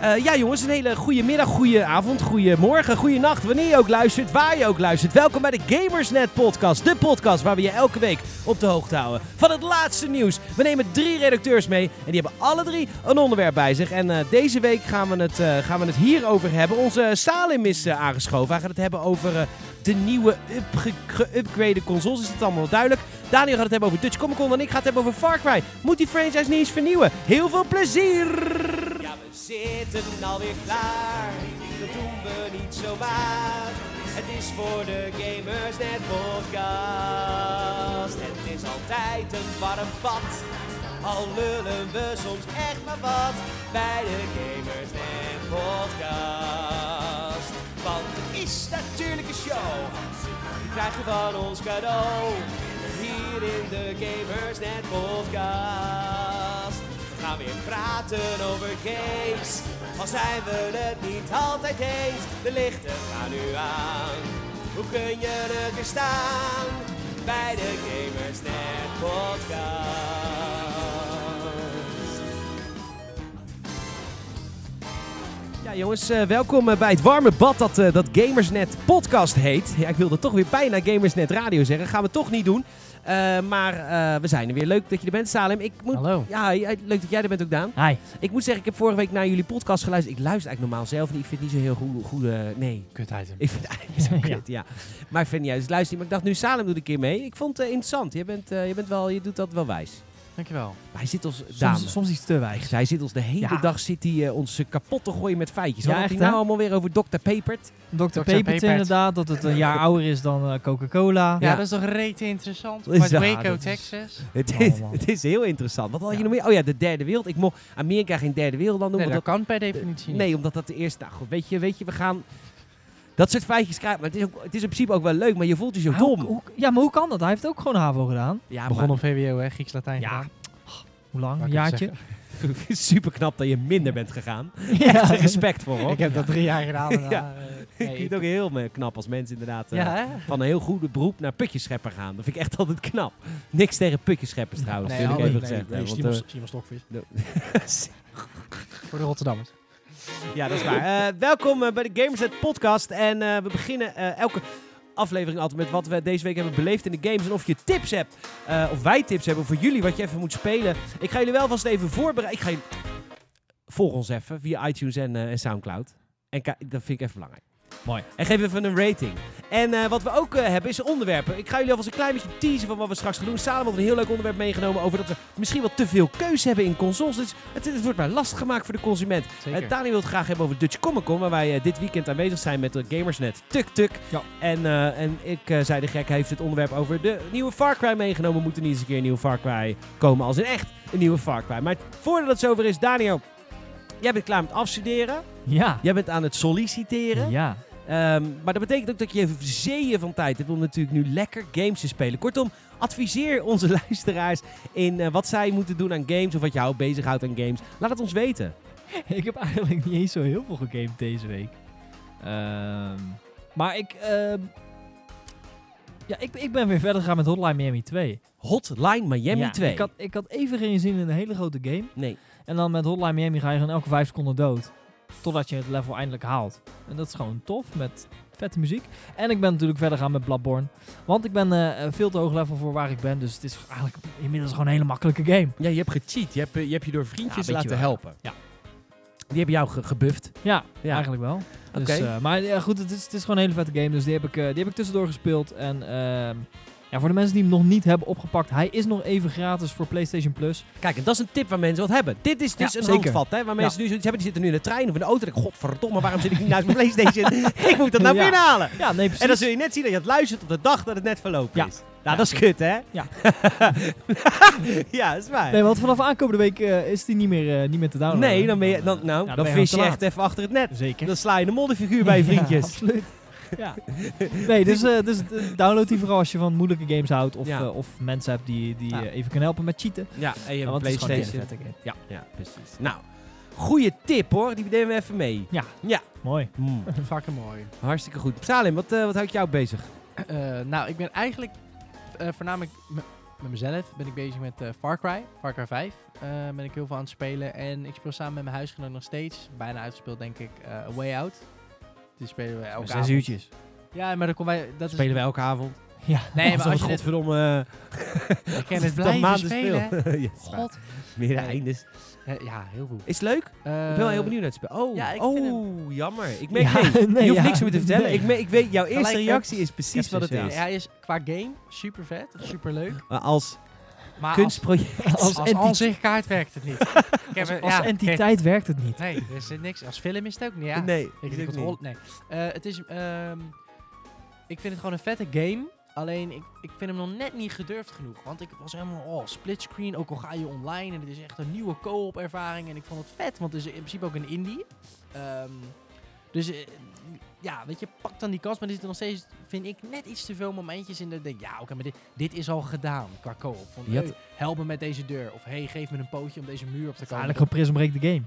Eh, ja, jongens, een hele goede middag, goede avond, goede morgen, goede nacht. Wanneer je ook luistert, waar je ook luistert. Welkom bij de Gamersnet Podcast. De podcast waar we je elke week op de hoogte houden van het laatste nieuws. We nemen drie redacteurs mee en die hebben alle drie een onderwerp bij zich. En eh, deze week gaan we, het, eh, gaan we het hierover hebben. Onze Salim is aangeschoven. Hij gaat het hebben over de nieuwe upge- geüpgrade consoles. Is het allemaal duidelijk? Daniel gaat het hebben over Dutch Comic Con en ik ga het hebben over Far Cry. Moet die franchise niet eens vernieuwen? Heel veel plezier! Ja, we zitten alweer klaar. Dat doen we niet zomaar. Het is voor de Gamersnet podcast. Het is altijd een warm bad. Al lullen we soms echt maar wat bij de Gamersnet podcast. Want het is natuurlijk een show. Die krijg je van ons cadeau. In de Gamersnet podcast. We gaan weer praten over games. Al zijn we het niet altijd eens. De lichten gaan nu aan. Hoe kun je er weer staan? Bij de Gamersnet podcast. Ja, jongens, eh, welkom eh, bij het warme bad dat, eh, dat Gamersnet podcast heet. Ja, ik wilde toch weer bijna Gamersnet radio zeggen. Gaan we toch niet doen. Eh, maar eh, we zijn er weer. Leuk dat je er bent, Salem. Ik moet... Hallo. Ja, leuk dat jij er bent ook, Daan. Hi. Ik moet zeggen, ik heb vorige week naar jullie podcast geluisterd. Ik luister eigenlijk normaal zelf niet. Ik vind het niet zo heel goed. goede nee, Kut item. ik vind het eigenlijk zo kut, ja. Maar ik vind het niet uit. Dus luister niet. Maar ik dacht, nu Salem doet een keer mee. Ik vond het eh, interessant. Je, bent, je, bent wel, je doet dat wel wijs. Dankjewel. Maar hij zit ons... Dame. Soms, soms iets te wijs. Hij zit ons de hele Ja. dag zit hij, eh, ons eh, kapot te gooien met feitjes. Ja, Wat had echt, hij nou hè? allemaal weer over Dr. Papert? Dr. Pepert Pepert. inderdaad, dat het een jaar ouder is dan eh, Coca-Cola. Ja, dat is toch rete interessant? Dat is- Uit ja, Waco, dat is- Texas. Het Oh, is, het is heel interessant. Wat had je Ja. nog meer? Oh ja, de derde wereld. Ik mocht Amerika geen derde wereldland Nee, noemen. dat want kan per definitie dat, niet. nee, omdat dat de eerste... Nou goed, weet je, weet je, we gaan... Dat soort feitjes krijgen. Maar het is, ook, het is in principe ook wel leuk, maar je voelt je zo dom. hoe- ja, maar hoe kan dat? Hij heeft ook gewoon HAVO gedaan. Ja, Begon op VWO, hè? Grieks-Latijn Ja. gedaan. Hoe lang? Een ik jaartje? super knap dat je minder bent gegaan. ja. Echt respect voor hoor. Ik heb dat drie jaar gedaan. en Ja. eh, Ik vind het ook heel eh, knap als mensen inderdaad eh, Ja, van een heel goede beroep naar putjeschepper gaan. Dat vind ik echt altijd knap. Niks tegen putjescheppers trouwens, Nee, wil ik oh, even nee, gezegd nee, hebben. Simon- want, Simon Stokvis. Voor de Rotterdammers. Ja, dat is waar. Eh, welkom eh, bij de Gamerset podcast. En eh, we beginnen elke aflevering altijd met wat we deze week hebben beleefd in de games. En of je tips hebt, of wij tips hebben voor jullie, wat je even moet spelen. Ik ga jullie wel vast even voorbereiden. Ik ga jullie... Volg ons even via iTunes en, en Soundcloud. En dat vind ik even belangrijk. Mooi. En geef even een rating. En eh, wat we ook eh, hebben is onderwerpen. Ik ga jullie alvast een klein beetje teasen van wat we straks gaan doen. Salem had een heel leuk onderwerp meegenomen over dat we misschien wel te veel keuze hebben in consoles. Dus het, het wordt maar lastig gemaakt voor de consument. Uh, Dani wil het graag hebben over Dutch Comic Con, waar wij dit weekend aanwezig zijn met de Gamersnet Tuk Tuk. Ja. En, en ik zei de gek, heeft het onderwerp over de nieuwe Far Cry meegenomen. Moet er niet eens een keer een nieuwe Far Cry komen als in echt een nieuwe Far Cry. Maar voordat het zover is, Daniel, jij bent klaar met afstuderen. Ja. Jij bent aan het solliciteren. Ja. Ehm, maar dat betekent ook dat je zeeën van tijd hebt om natuurlijk nu lekker games te spelen. Kortom, adviseer onze luisteraars in eh, wat zij moeten doen aan games of wat jou bezighoudt aan games. Laat het ons weten. Ik heb eigenlijk niet eens zo heel veel gegamed deze week. Ehm, maar ik... ehm, ja, ik, ik ben weer verder gegaan met Hotline Miami 2. Hotline Miami Ja, 2. Ik had, ik had even geen zin in een hele grote game. Nee. En dan met Hotline Miami ga je gewoon elke vijf seconden dood. Totdat je het level eindelijk haalt. En dat is gewoon tof met vette muziek. En ik ben natuurlijk verder gaan met Bloodborne. Want ik ben eh, veel te hoog level voor waar ik ben. Dus het is eigenlijk inmiddels gewoon een hele makkelijke game. Ja, je hebt gecheat. Je hebt, eh, je, hebt je door vriendjes Ja, laten wel. helpen. Ja. Die hebben jou ge- gebufft. Ja, Ja. eigenlijk wel. Dus, eh, maar ja, goed, het is, het is gewoon een hele vette game. Dus die heb ik, die heb ik tussendoor gespeeld. En ehm, ja, voor de mensen die hem nog niet hebben opgepakt. Hij is nog even gratis voor PlayStation Plus. Kijk, en dat is een tip waar mensen wat hebben. Dit is dus Ja, een zeker. handvat, hè, waar mensen nu zoiets hebben. Die zitten nu in de trein of in de auto. En ik, godverdomme, waarom zit ik niet naast mijn Playstation? ik moet dat nou binnenhalen. Ja, nee, precies. En dan zul je net zien dat je het luistert op de dag dat het net verlopen Ja. is. Nou, dat is kut, hè? Ja. ja, dat is waar. Nee, want vanaf aankomende week eh, is die niet meer, eh, niet meer te downloaden. Nee, dan, ben je, dan, nou, dan, vis je echt even achter het net. Zeker. Dan sla je een modderfiguur bij je vriendjes. Ja, absoluut. Ja. Nee, dus, eh, dus eh, download die vooral als je van moeilijke games houdt. Of, Ja. eh, of mensen hebt die, die Ja. even kunnen helpen met cheaten. Ja, en je hebt Playstation. hele vette game. Ja, ja, precies. Nou, goede tip hoor. Die nemen we even mee. Ja. Ja. Mooi. Fucking mooi. Hartstikke goed. Salim, wat, eh, wat houdt jou bezig? Eh, nou, ik ben eigenlijk eh, voornamelijk met mezelf ben ik bezig met eh, Far Cry, Far Cry 5. eh, ben ik heel veel aan het spelen. En ik speel samen met mijn huisgenoot nog steeds, bijna uitgespeeld denk ik, eh, A Way Out. Die spelen we elke Zes avond. uurtjes. Ja, maar dan komen wij... Dat Spelen we elke avond. Ja. Nee, maar als je het dit... godverdomme... Je kan het blijven spelen. ja, God. Meer Nee. eindes. Eh, ja, heel goed. Is het leuk? ik ben wel heel benieuwd naar het spel. Oh, ja, ik oh jammer. Ik merk, Ja, nee, nee, je hoeft ja, niks meer te vertellen. Ik, me- ik weet, jouw eerste Gelijk, reactie is precies wat het is. ja. Hij is qua game super vet, super leuk. Maar als Maar kunstproject... als, als, aanzichtkaart werkt het niet. ik heb, Als, ja, entiteit werkt het niet. Nee, er niks. Als film is het ook niet. Ja. Nee, Ik, het niet. nee. Eh, het is, ehm, ik vind het gewoon een vette game. Alleen ik, ik vind hem nog net niet gedurfd genoeg. Want ik was helemaal, oh, splitscreen. Ook al ga je online. En het is echt een nieuwe co-op ervaring. En ik vond het vet, want het is in principe ook een indie. Ehm, dus eh, ja, weet je, pak dan die kans. Maar er zitten nog steeds, vind ik, net iets te veel momentjes in. Dat ik denk, ja, oké, maar dit, dit is al gedaan qua co-op. Van, hey, help me met deze deur. Of hey, geef me een pootje om deze muur op te komen. Eigenlijk een Prism Break the game.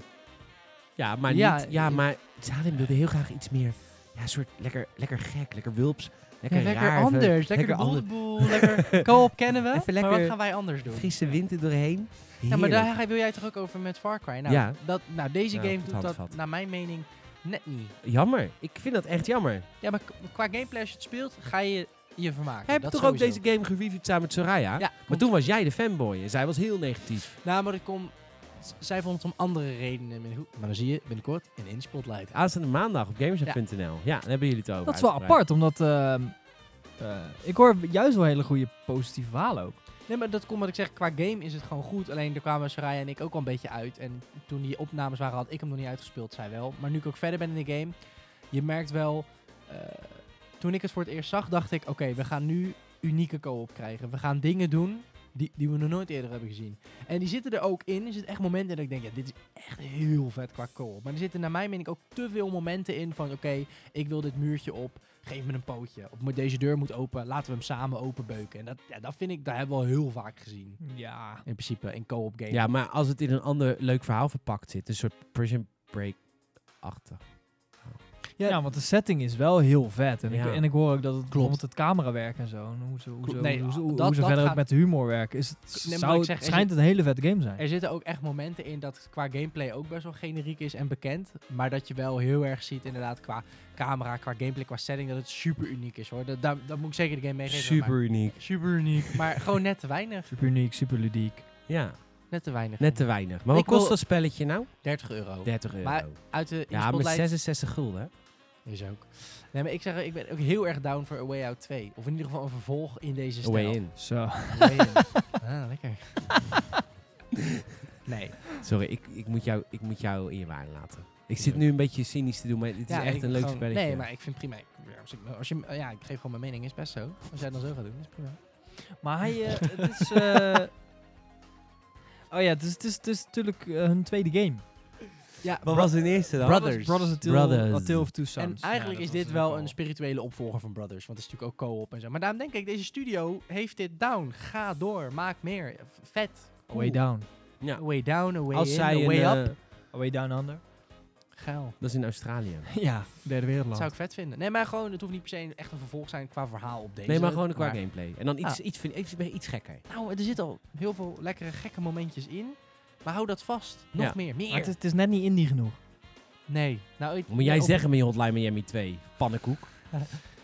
Ja, maar Ja, niet... Ja, maar Salim wilde heel graag iets meer... Ja, een soort lekker, lekker gek, lekker wulps. Lekker, Ja, lekker raar, even- anders. Lekker, lekker de boel, lekker co-op kennen we. Even Maar lekker wat gaan wij anders doen? Frisse wind er doorheen. Ja, maar daar wil jij toch ook over met Far Cry? Nou, Ja. dat, nou deze Nou, game doet dat naar mijn mening net niet. Jammer. Ik vind dat echt jammer. Ja, maar qua gameplay als je het speelt, ga je je vermaken. Hebt dat toch ook deze game gereviewd samen met Soraya? Ja, Maar komt- toen was jij de fanboy en zij was heel negatief. Nou, maar ik kom... Zij vond het om andere redenen. Maar dan zie je binnenkort in In Spotlight. Aanstaande maandag op gamersnet.nl. Ja. dan hebben jullie het over. Dat is wel apart, omdat ehm, eh, ik hoor juist wel hele goede positieve verhalen ook. Nee, maar dat komt wat ik zeg. Qua game is het gewoon goed. Alleen daar kwamen Soraya en ik ook al een beetje uit. En toen die opnames waren, had ik hem nog niet uitgespeeld, zij wel. Maar nu ik ook verder ben in de game, je merkt wel... eh, toen ik het voor het eerst zag, dacht ik... Oké, we gaan nu unieke co-op krijgen. We gaan dingen doen die, die we nog nooit eerder hebben gezien. En die zitten er ook in. Er zitten echt momenten dat ik denk... Ja, dit is echt heel vet qua co-op. Maar er zitten naar mijn mening ook te veel momenten in van... Oké, ik wil dit muurtje op. Geef me een pootje. Of moet deze deur moet open. Laten we hem samen openbeuken. En dat, ja, dat vind ik... Dat hebben we al heel vaak gezien. Ja. In principe in co-op games. Ja, maar als het in een ander leuk verhaal verpakt zit, een soort Prison Break-achtig. Ja. Ja, want de setting is wel heel vet. En, Ja. ik, en ik hoor ook dat het bijvoorbeeld het camerawerk en zo. En hoe ze, hoe Klopt. ze, Nee, hoe ze, hoe dat- ze dat verder ook gaat- met de humor werken. Is het, Nee, maar zou, ik zeg, het schijnt een hele vette game zijn. Er zitten ook echt momenten in dat qua gameplay ook best wel generiek is en bekend. Maar dat je wel heel erg ziet inderdaad qua camera, qua gameplay, qua setting, dat het super uniek is hoor. Dat, dat, dat moet ik zeker de game meegeven. Super Maar, uniek. super uniek. Maar gewoon net te weinig. Super uniek, super ludiek. Ja, Net te weinig. net te weinig. Maar wat Ik kost dat spelletje nou? 30 euro. 30 euro. Maar Uit de ja, met Spotlight 66 gulden. Is ook. Nee, maar ik zeg, ik ben ook heel erg down voor A Way Out 2. Of in ieder geval een vervolg in deze stijl. Away in. Zo. A Way In. ah, lekker. nee. Sorry, ik, ik, moet jou, ik moet jou in je waarde laten. Ik zit nu een beetje cynisch te doen, maar het is echt een leuk gewoon- spelletje. Nee, maar ik vind prima. Als, ik, als je, ja, ik geef gewoon mijn mening, is best zo. Als jij het dan zo gaat doen, is prima. Maar hij, eh, het is... eh, oh ja, het is, het is, het is natuurlijk eh, hun tweede game. Ja, Wat was de eerste dan? Brothers. Brothers A Tale, Brothers. A Tale of Two En Sons. eigenlijk Ja, is dit wel een spirituele opvolger van Brothers. Want het is natuurlijk ook co-op en zo. Maar daarom denk ik, deze studio heeft dit down. Ga door, maak meer. Vet. A Way Down. Ja. Way down, a way Als in, zij een, way eh, up. A Way Down Under. Geil. dat is in Australië. ja, derde wereldland. Dat zou ik vet vinden. Nee, maar gewoon, het hoeft niet per se echt een vervolg zijn qua verhaal op deze. Nee, maar gewoon qua gameplay. En dan iets, Ah. iets, vind, iets, iets gekker. Nou, er zitten al heel veel lekkere, gekke momentjes in. Maar hou dat vast. Nog Ja. meer. Meer. Maar het, is, het is net niet indie genoeg. Nee. Nou, ik, Moet jij op- zeggen met je Hotline Miami 2? Pannenkoek.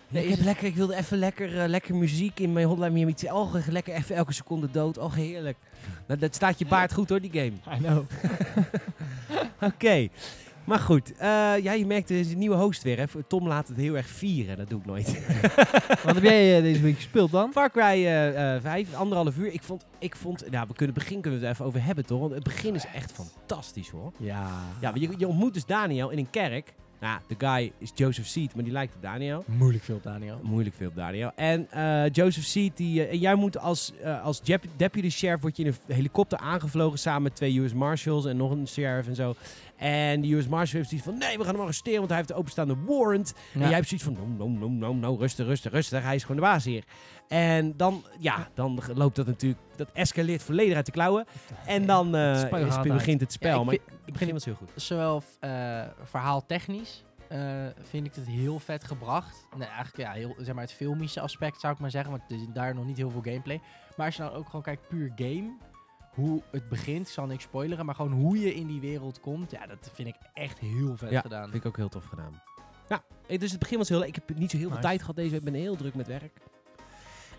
Nee, ik, heb lekker, ik wilde even lekker, eh, lekker muziek in mijn Hotline Miami 2. Oh, lekker even elke seconde dood. Oh, heerlijk. Nou, dat staat je baard goed hoor, die game. I know. Oké. Maar goed, eh, ja, je merkt de nieuwe host weer. Hè. Tom laat het heel erg vieren. Dat doe ik nooit. Wat heb jij eh, deze week gespeeld dan? Far Cry eh, eh, 5, anderhalf uur. Ik vond, ik vond, nou, we kunnen het begin kunnen we het even over hebben, toch? Want het begin is echt fantastisch, hoor. Ja. Ja, je, je ontmoet dus Daniel in een kerk. Nou, de guy is Joseph Seed, maar die lijkt op Daniel. Moeilijk veel, Daniel. Moeilijk veel op Daniel. En Joseph Seed, die, en jij moet als, als deputy sheriff, word je in een helikopter aangevlogen samen met twee US Marshals en nog een sheriff en zo. En die US Marshal heeft zoiets van, nee, we gaan hem arresteren, want hij heeft de openstaande warrant. En jij hebt zoiets van, no, no, no, no, no, rustig, rustig, rustig. Hij is gewoon de baas hier. En dan, ja, dan loopt dat natuurlijk, dat escaleert volledig uit de klauwen. En dan eh, Het uit. begint het spel. Ja, ik maar vind- ik begin wel heel goed. Zowel eh verhaal technisch eh, vind ik het heel vet gebracht. Nee, eigenlijk ja, heel, zeg maar het filmische aspect zou ik maar zeggen, want er is daar nog niet heel veel gameplay. Maar als je dan ook gewoon kijkt, puur game, hoe het begint, ik zal niks spoileren, maar gewoon hoe je in die wereld komt, ja, dat vind ik echt heel vet Ja, gedaan. Vind ik ook heel tof gedaan. Ja, eh, dus het begin was heel leuk. Ik heb niet zo heel veel tijd gehad deze week. Ik ben heel druk met werk.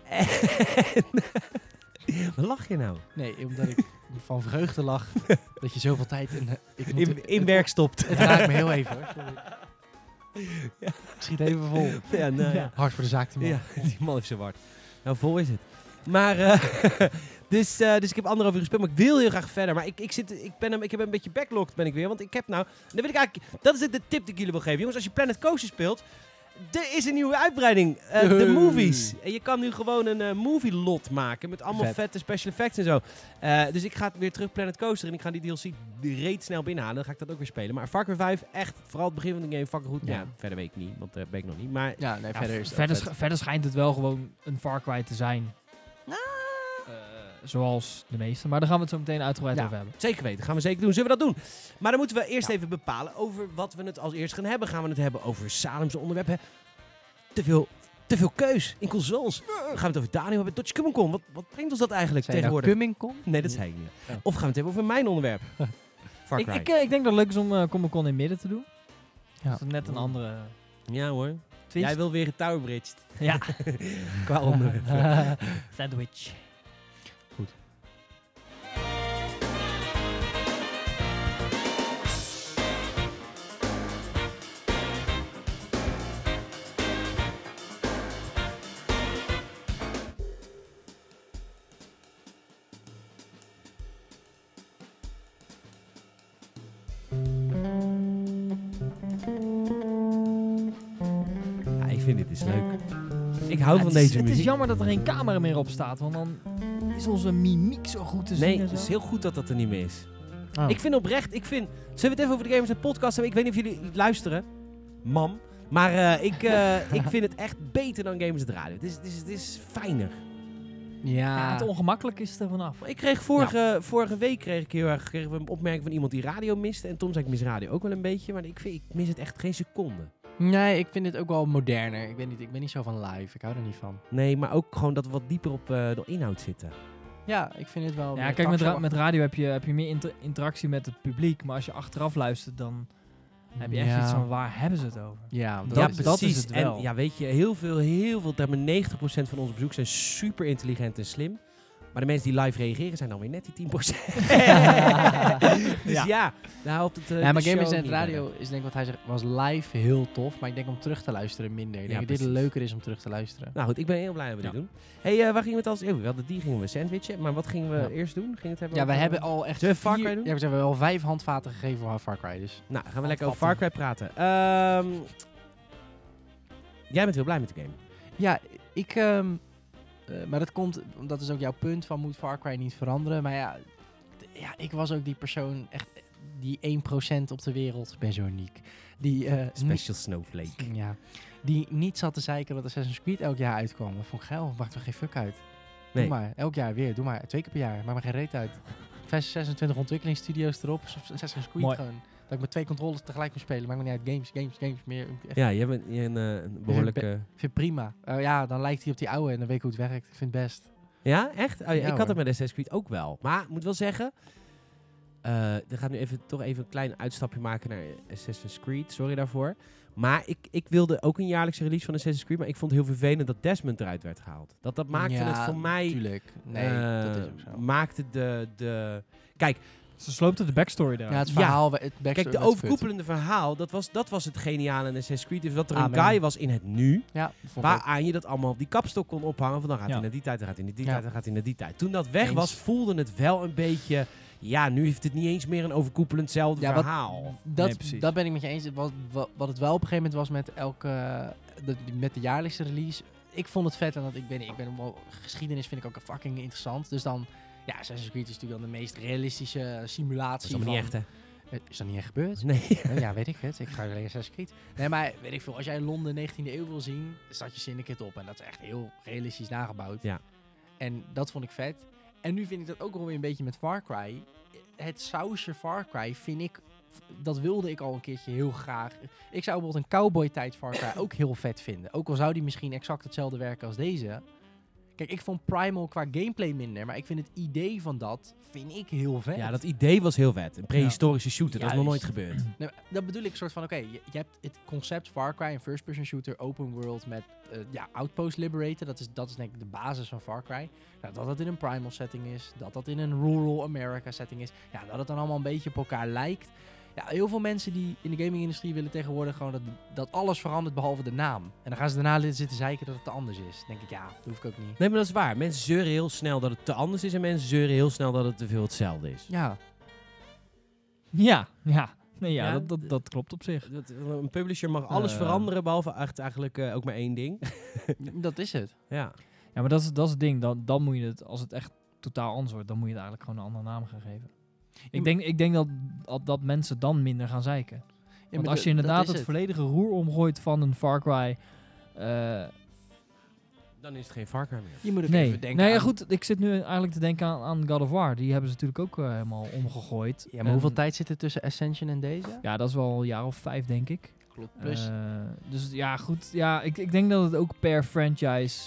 En Wat lach je nou? Nee, omdat ik van vreugde lach dat je zoveel tijd in, ik moet, In, in het- werk stopt. Het raakt me heel even hoor. Sorry. Ja. Ik schiet even vol. Ja, nou, ja. Hard voor de zaak te maken. Ja, die man heeft zijn wart. Nou, vol is het. Maar, eh, dus, eh, dus ik heb anderhalf uur gespeeld, maar ik wil heel graag verder. Maar ik, ik, zit, ik, ben, een- ik heb een beetje backlogged, ben ik weer. Want ik heb nou, dan wil ik eigenlijk, dat is de tip die ik jullie wil geven. Jongens, als je Planet Coaster speelt, er is een nieuwe uitbreiding. eh, de movies. En je kan nu gewoon een eh, movie lot maken met allemaal Vet. vette special effects en zo. Eh, dus ik ga weer terug Planet Coaster en ik ga die DLC reet snel binnenhalen. Dan ga ik dat ook weer spelen. Maar Far Cry 5, echt, vooral het begin van de game, fucking goed. Ja, Ja. verder weet ik niet, want daar ben ik nog niet. Maar Ja, nee, Ja, verder is verder, sch- verder schijnt het wel gewoon een Far Cry te zijn. Eh, zoals de meeste. Maar daar gaan we het zo meteen uitgebreid Ja. over hebben. Zeker weten, gaan we zeker doen. Zullen we dat doen? Maar dan moeten we eerst Ja. even bepalen over wat we het als eerst gaan hebben. Gaan we het hebben over Salem's onderwerp? Hè? Te veel, te veel keus in consoles. Gaan we het over Daniel hebben? Dodge Cummingcon. Wat, wat brengt ons dat eigenlijk Zijn nou tegenwoordig? Cumming komt? nee, dat zei ik niet. Ja. Of gaan we het hebben over mijn onderwerp? Far Ik, Cry. ik, eh, ik denk dat het leuk is om eh Comic Con in het midden te doen. Ja. Dat is net een andere ja hoor. twist. Jij wil weer een Tower Bridge Ja. qua onderwerp. Sandwich. Hou Ja, van het is- deze Het muziek. is jammer dat er geen camera meer op staat, want dan is onze mimiek zo goed te zien. Nee, en het is heel goed dat dat er niet meer is. Oh. Ik vind oprecht, ik vind... Zullen we het even over de Gamers Net podcast hebben? Ik weet niet of jullie luisteren, mam. Maar eh, ik, eh, ik vind het echt beter dan Gamers Net Radio. Het is, het is, het is fijner. Ja, Ja, het ongemakkelijk is er vanaf. Ik kreeg vorige, vorige week kreeg ik heel erg kregen we een opmerking van iemand die radio miste. En Tom zei ik mis radio ook wel een beetje. Maar ik, vind, ik mis het echt geen seconde. Nee, ik vind het ook wel moderner. Ik ben niet, ik ben niet zo van live. Ik hou er niet van. Nee, maar ook gewoon dat we wat dieper op eh, de inhoud zitten. Ja, ik vind het wel. Ja, meer kijk, met, ra- met radio heb je, heb je meer inter- interactie met het publiek. Maar als je achteraf luistert, dan heb je echt Ja. iets van waar hebben ze het over? Ja, dat ja, is- dat is het wel. En ja, weet je, heel veel, heel veel, daar hebben 90% van onze bezoekers zijn super intelligent en slim. Maar de mensen die live reageren zijn dan weer net die 10%. dus ja, Ja. daar helpt het. eh, ja, maar Net niet Radio is denk ik wat hij zegt, was live heel tof. Maar ik denk om terug te luisteren minder. Ik Ja, denk dat dit leuker is om terug te luisteren. Nou goed, ik ben heel blij dat we dit doen. hey, eh, waar gingen we het als... Oh, we hadden die gingen we sandwichen. Maar wat gingen we eerst doen? Gingen we het hebben Ja, over- hebben al echt we Far vier- Cry doen? Ja, we hebben wel vijf handvaten gegeven voor Far Cry. Dus. Nou, gaan we lekker over Far Cry praten. Ehm, jij bent heel blij met de game. Ja, ik... ehm, eh, maar dat komt, dat is ook jouw punt van moet Far Cry niet veranderen. Maar ja, ja ik was ook die persoon, echt die 1% op de wereld, ben zo uniek. Die, niet- Special Snowflake. ja, die niet zat te zeiken dat Assassin's Creed elk jaar uitkwam. Dat vond ik geil, maakt er geen fuck uit. Nee. Doe maar, elk jaar weer, doe maar, twee keer per jaar, maakt me geen reet uit. 26 ontwikkelingsstudio's erop, Assassin's Creed Mooi. gewoon. Dat ik met twee controllers tegelijk moet spelen, maakt me niet uit. Games, games, games, meer. Ja, je bent je een, eh, een behoorlijke... Ik vind het prima. Eh, ja, dan lijkt hij op die oude en dan weet ik hoe het werkt. Ik vind het best. Ja, echt? Oh, ja, Ja, ik had het met Assassin's Creed ook wel. Maar ik moet wel zeggen... eh er gaat nu even, toch even een klein uitstapje maken naar Assassin's Creed. Sorry daarvoor. Maar ik, ik wilde ook een jaarlijkse release van Assassin's Creed. Maar ik vond het heel vervelend dat Desmond eruit werd gehaald. Dat, dat maakte Ja, het voor mij... Tuurlijk. Nee, eh, dat is ook zo. Maakte de... de kijk, Ze sloopten de backstory daar. Ja, het Ja. verhaal, het backstory kijk, de overkoepelende verhaal, dat was, dat was het geniale in Assassin's Creed. Dus dat er een guy was in het nu... Ja. Waaraan je dat allemaal op die kapstok kon ophangen. Van dan gaat Ja. hij naar die tijd, dan gaat hij naar die Ja. tijd, dan gaat hij naar die tijd. Toen dat weg Eens. was, voelde het wel een beetje... Ja, nu heeft het niet eens meer een overkoepelendzelfde Ja, wat- verhaal. Dat, Nee, dat ben ik met je eens. Wat, wat, wat het wel op een gegeven moment was met elke de, met de jaarlijkse release. Ik vond het vet en dat ik ben, ik ben wel geschiedenis vind ik ook fucking interessant. Dus dan ja, Assassin's Creed is natuurlijk dan de meest realistische Dat simulatie is allemaal niet echt, van. hè? Eh, Is dat niet echt gebeurd? Nee. Oh, ja, weet ik het. Ik ga alleen Assassin's Creed. Nee, maar weet ik veel. Als jij Londen 19e eeuw wil zien, staat je Syndicate op. En dat is echt heel realistisch nagebouwd. Ja. En dat vond ik vet. En nu vind ik dat ook wel weer een beetje met Far Cry. Het sausje Far Cry vind ik... Dat wilde ik al een keertje heel graag. Ik zou bijvoorbeeld een cowboy tijd Far Cry ook heel vet vinden. Ook al zou die misschien exact hetzelfde werken als deze. Kijk, ik vond Primal qua gameplay minder, maar ik vind het idee van dat vind ik heel vet. Ja, dat idee was heel vet. Een prehistorische shooter, dat is nog nooit gebeurd. Nee, dat bedoel ik soort van, oké, je, je hebt het concept Far Cry, een first-person shooter, open world met eh, ja, Outpost Liberator. Dat is, dat is denk ik de basis van Far Cry. Nou, dat dat in een primal setting is, dat dat in een rural America setting is. Ja, dat het dan allemaal een beetje op elkaar lijkt. Ja, heel veel mensen die in de gaming-industrie willen tegenwoordig gewoon dat, dat alles verandert behalve de naam. En dan gaan ze daarna zitten zeiken dat het te anders is. Dan denk ik, ja, dat hoef ik ook niet. Nee, maar dat is waar. Mensen zeuren heel snel dat het te anders is en mensen zeuren heel snel dat het te veel hetzelfde is. Ja, Ja, ja. Nee, ja, Ja, dat, dat, dat klopt op zich. Dat, een publisher mag alles Eh. veranderen, behalve echt eigenlijk eh, ook maar één ding. dat is het. ja. Ja, maar dat is, dat is het ding. Dan, dan moet je het, als het echt totaal anders wordt, dan moet je het eigenlijk gewoon een andere naam gaan geven. Ik denk, ik denk dat, dat, mensen dan minder gaan zeiken. Want als je inderdaad het, volledige roer omgooit van een Far Cry... eh, Dan is het geen Far Cry meer. Je moet ook nee, even denken nee ja, goed. Ik zit nu eigenlijk te denken aan, aan God of War. Die hebben ze natuurlijk ook eh, helemaal omgegooid. Ja, maar hoeveel tijd zit er tussen Ascension en deze? Ja, dat is wel een jaar of vijf, denk ik. Klopt. Plus, Eh, dus ja, goed. Ja, ik, ik denk dat het ook per franchise...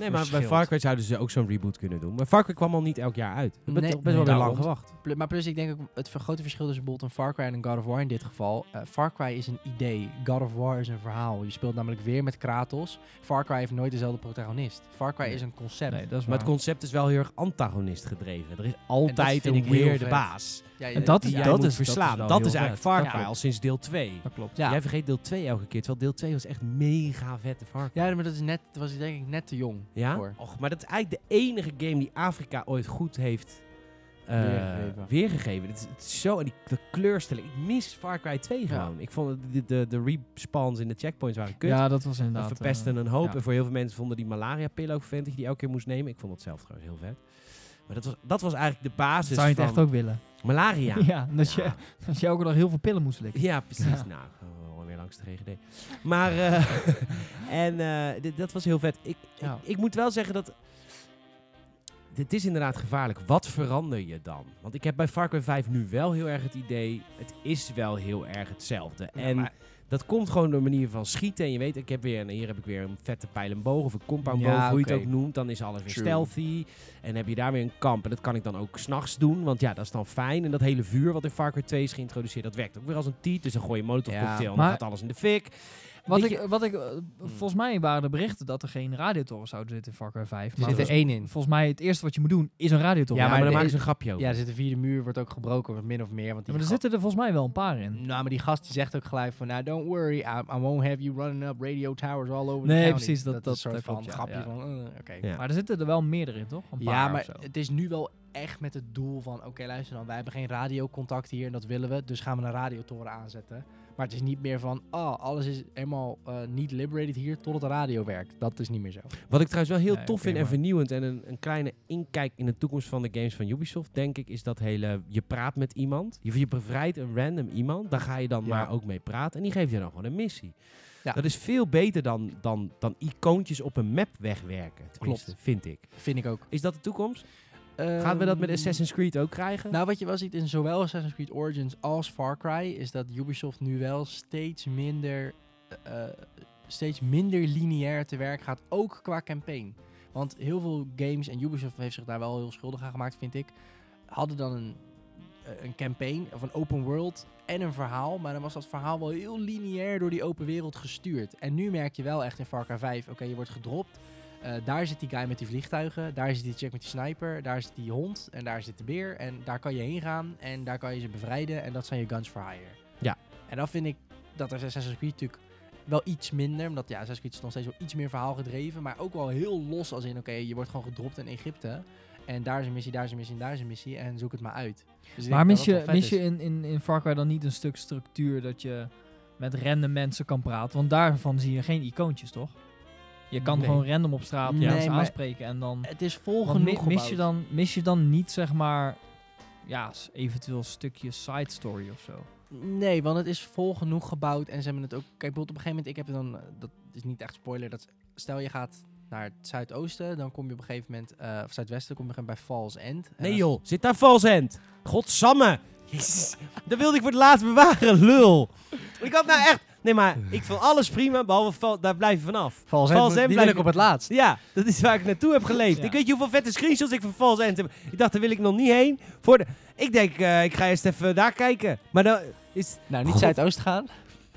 Nee, maar bij. Far Cry zouden ze ook zo'n reboot kunnen doen. Maar Far Cry kwam al niet elk jaar uit. We hebben Nee, toch best wel weer lang gewacht. pl- maar plus, ik denk ook het grote verschil tussen bijvoorbeeld een Far Cry en een God of War in dit geval. eh, Far Cry is een idee. God of War is een verhaal. Je speelt namelijk weer met Kratos. Far Cry heeft nooit dezelfde protagonist. Far Cry Nee. is een concept. Nee, dat is Maar het concept is wel heel erg antagonist gedreven. Er is altijd een weirde baas. Ja, En dat Die dat moet is- dat is verslaan. Dat is eigenlijk vet. Far Ja. Cry al sinds deel 2. Dat klopt. Ja. Jij vergeet deel 2 elke keer. Terwijl deel 2 was echt mega vette Far Cry. Ja, maar dat is net, dat was denk ik net te jong Ja? voor. Och, maar dat is eigenlijk de enige game die Afrika ooit goed heeft eh, Weergegeven. weergegeven. Het is, het is zo, en die de kleurstelling. Ik mis Far Cry 2 Ja. gewoon. Ik vond de, de, de respawns in de checkpoints waren kut. Ja, dat was dat inderdaad... verpesten eh, een hoop. ja. En voor heel veel mensen vonden die malaria pillen ook vet. Die je elke keer moest nemen. Ik vond het zelf trouwens heel vet. Maar dat was, dat was eigenlijk de basis Zou je het echt ook willen? malaria. Ja, dat, Je, dat je elke dag heel veel pillen moest slikken. Ja, precies. Nou, de GGD. Maar, eh, en eh, dit, dat was heel vet. Ik, Ja. ik, ik moet wel zeggen dat... Het is inderdaad gevaarlijk. Wat verander je dan? Want ik heb bij Far Cry 5 nu wel heel erg het idee... Het is wel heel erg hetzelfde. Ja, en maar- dat komt gewoon door de manier van schieten. En je weet, ik heb weer, en hier heb ik weer een vette pijl en boog of een compound Ja, boog, hoe je het ook noemt. Dan is alles weer True. stealthy. En heb je daar weer een kamp. En dat kan ik dan ook s'nachts doen, want ja, dat is dan fijn. En dat hele vuur wat in Far Cry 2 is geïntroduceerd, dat werkt ook weer als een tiet. Dus dan gooi je een molotov Ja. cocktail en dan gaat alles in de fik. Wat ik, wat ik, eh, volgens mij waren de berichten dat er geen radiotoren zouden zitten in Far Cry 5. Er zit er één in. volgens mij het eerste wat je moet doen is een radiotoren. Ja, Ja, maar, maar dan maken ze een grapje over. Ja, er zit een vierde muur, wordt ook gebroken, wat min of meer. Want Ja, die maar er zitten er volgens mij wel een paar in. Nou, maar die gast die zegt ook gelijk van, nou, don't worry, I, I won't have you running up radio towers all over the Nee, county. precies, dat- dat- een soort dat van klopt, ja, grapje ja. van, eh, oké. Ja. Maar er zitten er wel meerdere in, toch? Een paar Ja, maar het is nu wel echt met het doel van, oké, luister dan, wij hebben geen radiocontact hier en dat willen we, dus gaan we een radiotoren aanzetten. Maar het is niet meer van, oh, alles is helemaal eh, niet liberated hier totdat de radio werkt. Dat is niet meer zo. Wat ik trouwens wel heel Nee, tof vind en vernieuwend en een, een kleine inkijk in de toekomst van de games van Ubisoft, denk ik, is dat hele, je praat met iemand, je, je bevrijdt een random iemand, daar ga je dan Ja. maar ook mee praten en die geeft je dan gewoon een missie. Ja. Dat is veel beter dan, dan, dan icoontjes op een map wegwerken, tenminste, Klopt. vind ik. Vind ik ook. Is dat de toekomst? Gaan we dat met Ehm, Assassin's Creed ook krijgen? Nou, wat je wel ziet in zowel Assassin's Creed Origins als Far Cry, is dat Ubisoft nu wel steeds minder, eh, eh, steeds minder lineair te werk gaat, ook qua campaign. Want heel veel games, en Ubisoft heeft zich daar wel heel schuldig aan gemaakt, vind ik, hadden dan een, eh, een campaign of een open world en een verhaal, maar dan was dat verhaal wel heel lineair door die open wereld gestuurd. En nu merk je wel echt in Far Cry 5, oké, je wordt gedropt. Eh, daar zit die guy met die vliegtuigen, daar zit die chick met die sniper, daar zit die hond en daar zit de beer. En daar kan je heen gaan en daar kan je ze bevrijden en dat zijn je guns for hire. Ja. En dan vind ik dat er Assassin's Creed natuurlijk wel iets minder, omdat ja, Assassin's Creed is nog steeds wel iets meer verhaal gedreven, maar ook wel heel los als in, oké, je wordt gewoon gedropt in Egypte. En daar is een missie, daar is een missie, en daar is een missie en zoek het maar uit. Dus Maar mis je, mis je in, in, in Far Cry dan niet een stuk structuur dat je met random mensen kan praten? Want daarvan zie je geen icoontjes, toch? Je kan Nee. gewoon random op straat Nee, mensen aanspreken en dan... Het is vol mi- genoeg mis, je gebouwd. dan, mis je dan niet, zeg maar, ja, eventueel een stukje side story of zo? Nee, want het is vol genoeg gebouwd en ze hebben het ook... Kijk, bijvoorbeeld op een gegeven moment, ik heb het dan... eh, Dat is niet echt spoiler. Dat, stel je gaat naar het zuidoosten, dan kom je op een gegeven moment... eh, of zuidwesten, kom je bij Falls End. En nee joh, zit daar vals end. Godsamme. Jezus, dat wilde ik voor het laatst bewaren, lul. Ik had nou echt... Nee, maar ik vond alles prima, behalve Val- daar blijf je vanaf. Vals Vals End, die blijf ik op het laatst. Ja, dat is waar ik naartoe heb geleefd. Ja. Ik weet je hoeveel vette screenshots ik van False End heb. Ik dacht, daar wil ik nog niet heen. Voor de... Ik denk, eh, ik ga eerst even daar kijken. Maar dan is... Nou, niet God. Zuidoost gaan.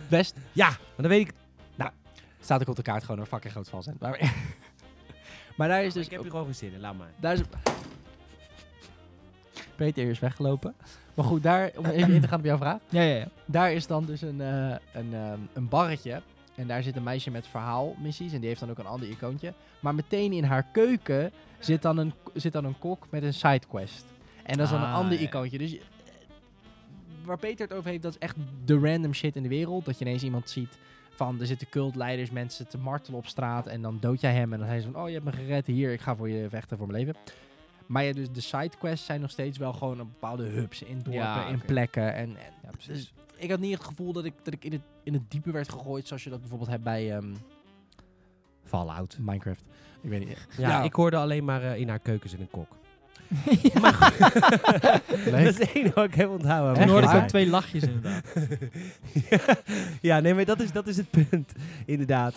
Best. Ja, maar dan weet ik... Staat ook op de kaart gewoon een fucking groot Vals End. Maar, maar daar is dus... ik heb er gewoon geen zin in, laat maar. Daar is... Peter is weggelopen. Maar goed, daar, om even in te gaan op jouw vraag. Ja, ja, ja. Daar is dan dus een, eh, een, ehm, een barretje. En daar zit een meisje met verhaalmissies. En die heeft dan ook een ander icoontje. Maar meteen in haar keuken zit dan een, zit dan een kok met een sidequest. En dat is dan een Ah, ander ja. icoontje. Dus eh, waar Peter het over heeft, dat is echt de random shit in de wereld. Dat je ineens iemand ziet van, er zitten cultleiders, mensen te martelen op straat. En dan dood jij hem. En dan zei ze van, oh je hebt me gered. Hier, ik ga voor je vechten voor mijn leven. Maar ja, dus de sidequests zijn nog steeds wel gewoon een bepaalde hubs in dorpen, Ja, in plekken. En, en Ja, precies. dus ik had niet het gevoel dat ik, dat ik in, het, in het diepe werd gegooid, zoals je dat bijvoorbeeld hebt bij ehm, Fallout. Minecraft. Ik weet niet. Ja, Ja. ik hoorde alleen maar eh, in haar keuken zit een kok. Ja. Maar dat is het enige wat ik heb onthouden. Toen Echt hoorde ik ook twee lachjes inderdaad. ja, nee, maar dat is, dat is het punt. Inderdaad.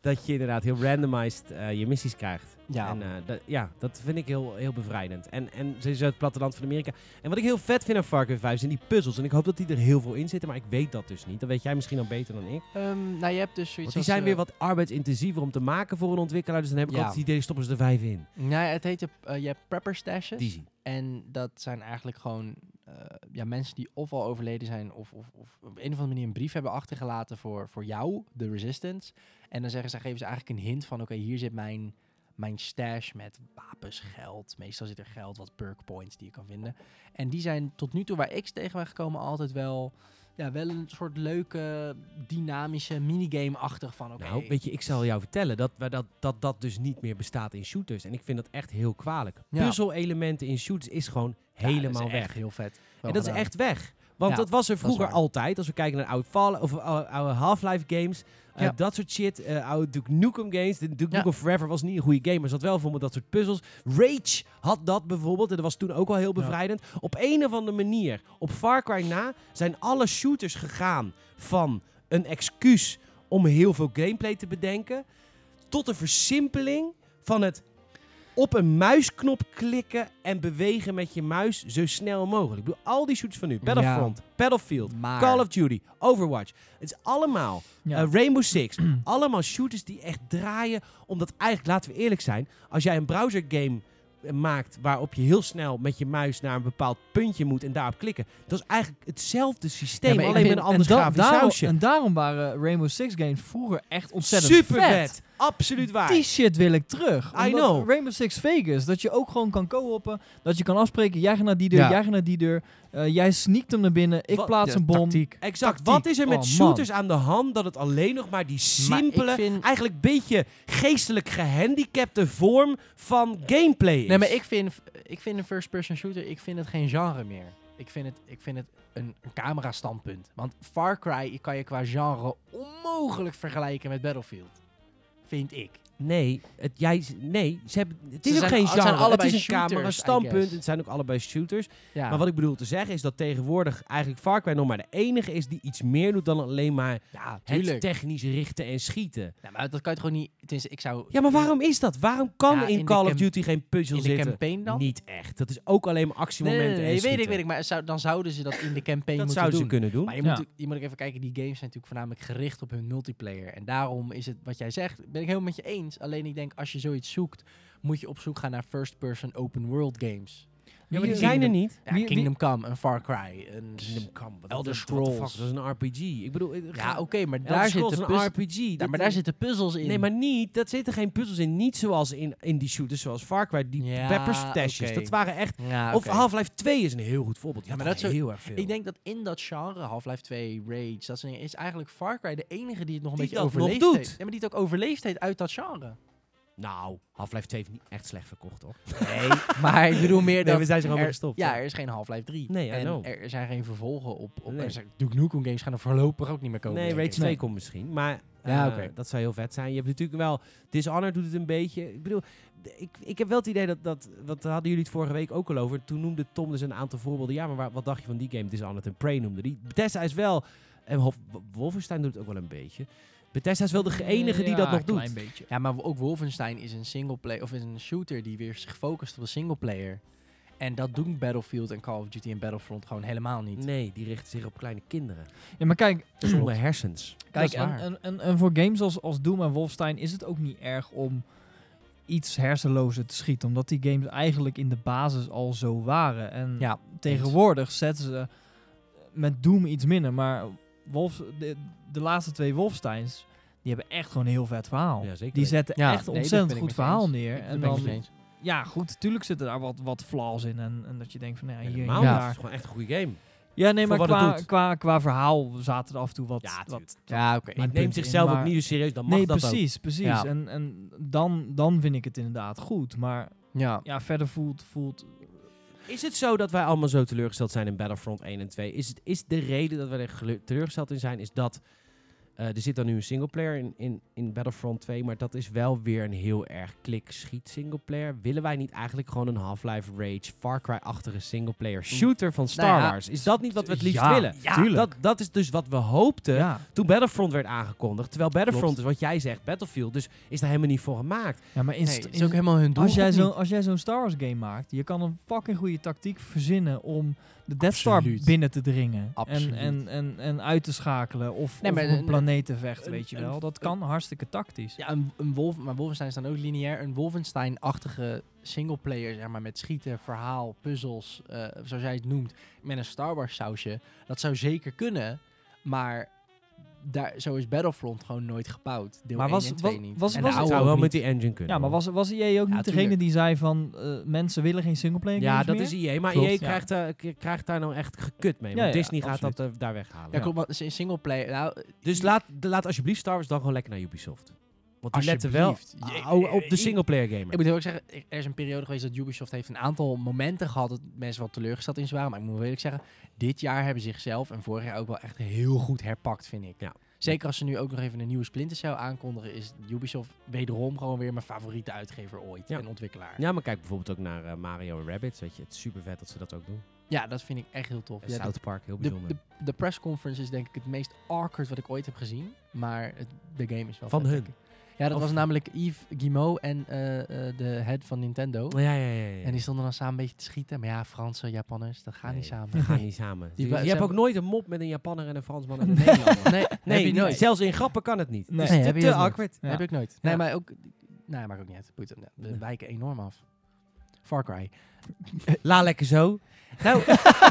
dat je inderdaad heel randomized eh, je missies krijgt. Ja. En, eh, dat, ja, dat vind ik heel, heel bevrijdend. En, en sowieso het platteland van Amerika. En wat ik heel vet vind aan Far Cry 5 zijn die puzzels. En ik hoop dat die er heel veel in zitten, maar ik weet dat dus niet. Dat weet jij misschien al beter dan ik. Ehm, nou, je hebt dus zoiets Want die als, zijn eh, weer wat arbeidsintensiever om te maken voor een ontwikkelaar. Dus dan heb ik Ja. altijd het idee, stoppen ze er vijf in. Nou, het heet, eh, je hebt prepper stashes. Die zie. En dat zijn eigenlijk gewoon eh, ja, mensen die of al overleden zijn of, of, of op een of andere manier een brief hebben achtergelaten voor, voor jou, de Resistance. En dan zeggen ze, geven ze eigenlijk een hint van, oké, hier zit mijn, mijn stash met wapens, geld. Meestal zit er geld, wat perk points die je kan vinden. En die zijn tot nu toe waar ik tegen ben gekomen altijd wel, ja, wel een soort leuke, dynamische minigame-achtig van, oké. Nou, weet je, ik zal jou vertellen dat, we dat, dat dat dus niet meer bestaat in shooters. En ik vind dat echt heel kwalijk. Ja. Puzzel-elementen in shooters is gewoon Ja, dat is helemaal weg. heel vet. En dat is echt weg. Want Ja, dat was er vroeger altijd. Als we kijken naar oude, Fall, of oude, oude Half-Life games. Eh, Ja. Dat soort shit. eh, oude Duke Nukem games. De Duke. Nukem Forever was niet een goede game. Maar zat wel bijvoorbeeld dat soort puzzels. Rage had dat bijvoorbeeld. En dat was toen ook al heel bevrijdend. Op een of andere manier. Op Far Cry na zijn alle shooters gegaan van een excuus om heel veel gameplay te bedenken. Tot een versimpeling van het op een muisknop klikken en bewegen met je muis zo snel mogelijk. Ik bedoel, al die shooters van nu. Battlefront, Battlefield, Maar- Call of Duty, Overwatch. Het is allemaal Ja. eh, Rainbow Six. allemaal shooters die echt draaien. Omdat eigenlijk, laten we eerlijk zijn, als jij een browser game eh, maakt waarop je heel snel met je muis naar een bepaald puntje moet en daarop klikken. Dat is eigenlijk hetzelfde systeem, Ja, alleen met een ander grafisch sausje. en daarom waren Rainbow Six games vroeger echt ontzettend Super vet. vet. Absoluut waar. Die shit wil ik terug. I Omdat know. Rainbow Six Vegas, dat je ook gewoon kan co-oppen. Dat je kan afspreken, jij gaat naar die deur, Ja. jij gaat naar die deur. eh, jij sneakt hem naar binnen, ik Wat- plaats Ja, een bom. tactiek. Exact. Tactiek. Wat is er met Oh, shooters aan de hand dat het alleen nog maar die Maar simpele, vind- eigenlijk beetje geestelijk gehandicapte vorm van gameplay is? Nee, maar ik vind, ik vind een first-person shooter, ik vind het geen genre meer. Ik vind het, ik vind het een, een camera-standpunt. Want Far Cry kan je qua genre onmogelijk vergelijken met Battlefield. Vind ik. Nee, het, jij, nee ze hebben, het Ze is ook zijn- geen het zijn genre. het is een shooters, camera standpunt. Het zijn ook allebei shooters. Ja. Maar wat ik bedoel te zeggen is dat tegenwoordig eigenlijk Far Cry nog maar de enige is die iets meer doet dan alleen maar ja, het technisch richten en schieten. Ja, maar dat kan je toch gewoon niet... Ik zou... Ja, maar waarom is dat? Waarom kan in, Call of Duty geen puzzel In de zitten? campaign dan? Niet echt. Dat is ook alleen maar Nee, actiemomenten nee, nee, nee, en weet ik, weet ik. Maar zou, dan zouden ze dat in de campaign Dat moeten zouden ze doen. kunnen doen. Maar je moet, je moet ook even kijken, die games zijn natuurlijk voornamelijk gericht op hun multiplayer. En daarom is het, wat jij zegt, ben ik helemaal met je eens. Alleen ik denk, als je zoiets zoekt, moet je op zoek gaan naar first-person open world games. Ja, maar die zijn er niet. Ja, Wie- Kingdom Come, een Far Cry, een... Kingdom Come. wat- Elder fuck, Scrolls. Dat is een RPG. Ik bedoel, Ja, oké, maar daar zitten, is een RPG. ja, maar daar zitten puzzels in. Nee, maar niet. Dat zitten geen puzzels in. Niet zoals in, in die shooters, zoals Far Cry, die Ja, pepper stashes. Dat waren echt... Ja, Of. Half-Life 2 is een heel goed voorbeeld. Ja, maar dat is heel erg veel. Ik denk dat in dat genre, Half-Life 2, Rage, dat soort dingen, is eigenlijk Far Cry de enige die het nog een Die beetje overleefd heeft. Ja, maar die het ook overleefd heeft uit dat genre. Nou, Half-Life 2 heeft niet echt slecht verkocht, hoor. Nee, maar ik bedoel meer Nee, dat... we zijn er gewoon gestopt, Ja, er is geen Half-Life 3. Nee, en er zijn geen vervolgen op... op Nee. er zijn- Duke Nukem games gaan er voorlopig ook niet meer komen. Nee, Rage ik. 2 Nee. komt misschien. Maar Ja, eh, dat zou heel vet zijn. Je hebt natuurlijk wel... Dishonored doet het een beetje. Ik bedoel, ik, ik heb wel het idee dat... dat wat hadden jullie het vorige week ook al over. Toen noemde Tom dus een aantal voorbeelden. Ja, maar waar- wat dacht je van die game? Dishonored en Prey noemde die. Bethesda is wel... En Wolfenstein doet het ook wel een beetje. Bethesda is wel de enige die dat nog een doet. klein beetje. Ja, maar ook Wolfenstein is een singleplayer of is een shooter die weer zich focust op de singleplayer. En dat doen Battlefield en Call of Duty en Battlefront gewoon helemaal niet. Nee, die richten zich op kleine kinderen. Ja, maar kijk, Zonder hersens. Kijk, en, en, en voor games als, als Doom en Wolfenstein is het ook niet erg om iets hersenlozer te schieten. Omdat die games eigenlijk in de basis al zo waren. En Ja, tegenwoordig zetten ze met Doom iets minder. Maar Wolf, de, de laatste twee Wolfensteins, die hebben echt gewoon een heel vet verhaal. Ja, zeker die zetten Ja, echt nee, ontzettend goed verhaal eens. neer. En ben ik dan, ja, goed, tuurlijk zitten daar wat, wat flaws in. En, en dat je denkt van, nou ja, hier Ja. Het daar. is gewoon echt een goede game. Ja, nee, maar qua, qua, qua verhaal zaten er af en toe wat... Ja, wat tuurlijk. Ja, oké. Het neemt in, zichzelf ook niet zo serieus, dan mag nee, dat precies, precies. Ja. En, en dan, dan vind ik het inderdaad goed. Maar Ja. ja, verder voelt... voelt ook. Is het zo dat wij allemaal zo teleurgesteld zijn in Battlefront 1 en 2? Is, het, is de reden dat we er teleurgesteld in zijn, is dat... eh, er zit dan nu een singleplayer in, in, in Battlefront 2, maar dat is wel weer een heel erg klik-schiet singleplayer. Willen wij niet eigenlijk gewoon een Half-Life Rage, Far Cry-achtige singleplayer shooter van Star Nou ja, Wars? Is dat niet wat we het liefst ja, willen? Ja, tuurlijk. Dat, dat is dus wat we hoopten ja. toen Battlefront werd aangekondigd. Terwijl Battlefront Klopt. is wat jij zegt, Battlefield. Dus is daar helemaal niet voor gemaakt. ja, maar Nee, is ook helemaal hun doel. als jij zo- als jij zo'n Star Wars game maakt, je kan een fucking goede tactiek verzinnen om de Death Star Absoluut. binnen te dringen. En, Absoluut. en, en, en uit te schakelen. Of, Nee, of maar op een een- planeet te vechten, een- weet je een- wel. Dat kan hartstikke tactisch. Ja, een, een Wolf, maar Wolfenstein is dan ook lineair. Een Wolfenstein-achtige singleplayer, zeg maar, met schieten, verhaal, puzzels, eh, zoals jij het noemt, met een Star Wars sausje. Dat zou zeker kunnen, maar daar, zo is Battlefront gewoon nooit gebouwd. Deel Maar 1 was- en 2 was- niet. was- en was zou wel niet. met die engine kunnen. Ja, maar was, was EA ook Ja, niet degene die zei van eh, mensen willen geen singleplayer Ja, games dat meer? is EA. Maar Klopt, EA ja. krijgt, eh, k- krijgt daar nou echt gekut mee. Ja, Want ja, Disney gaat absoluut. dat eh, daar weghalen. Ja, klopt. Maar in singleplayer, nou, Dus laat, de- laat alsjeblieft Star Wars dan gewoon lekker naar Ubisoft. Want die letten wel ah, op de ik- singleplayer gamer. Ik moet heel erg zeggen, er is een periode geweest dat Ubisoft heeft een aantal momenten gehad dat mensen wel teleurgesteld in ze waren. Maar ik moet wel eerlijk zeggen, dit jaar hebben ze zichzelf en vorig jaar ook wel echt heel goed herpakt, vind ik. Ja. Zeker als ze nu ook nog even een nieuwe Splinter Cell aankondigen, is Ubisoft wederom gewoon weer mijn favoriete uitgever ooit Ja. en ontwikkelaar. Ja, maar kijk bijvoorbeeld ook naar eh, Mario en Rabbids. Weet je, het is super vet dat ze dat ook doen. Ja, dat vind ik echt heel tof. Ja, de, South Park, heel de, bijzonder. de, de press conference is denk ik het meest awkward wat ik ooit heb gezien. Maar het, de game is wel Van vet, hun? Ja, dat Of- was namelijk Yves Guillemot en eh, eh, de head van Nintendo. ja, ja, ja, ja. En die stonden dan samen een beetje te schieten. Maar ja, Fransen, Japanners, dat gaat niet Nee, samen. Dat gaat niet samen. Die je hebt ook nooit een mop met een Japanner en een Fransman en een Nederlander. Nee, Nee, heb je niet- nooit. zelfs in grappen kan het niet. Nee. Het Nee, is heb te, awkward. Ja. Heb ik nooit. Nee, Ja. maar ook... Nee, maakt ook niet uit. Boeit. We Nee. wijken enorm af. Far Cry. La lekker zo. Nou,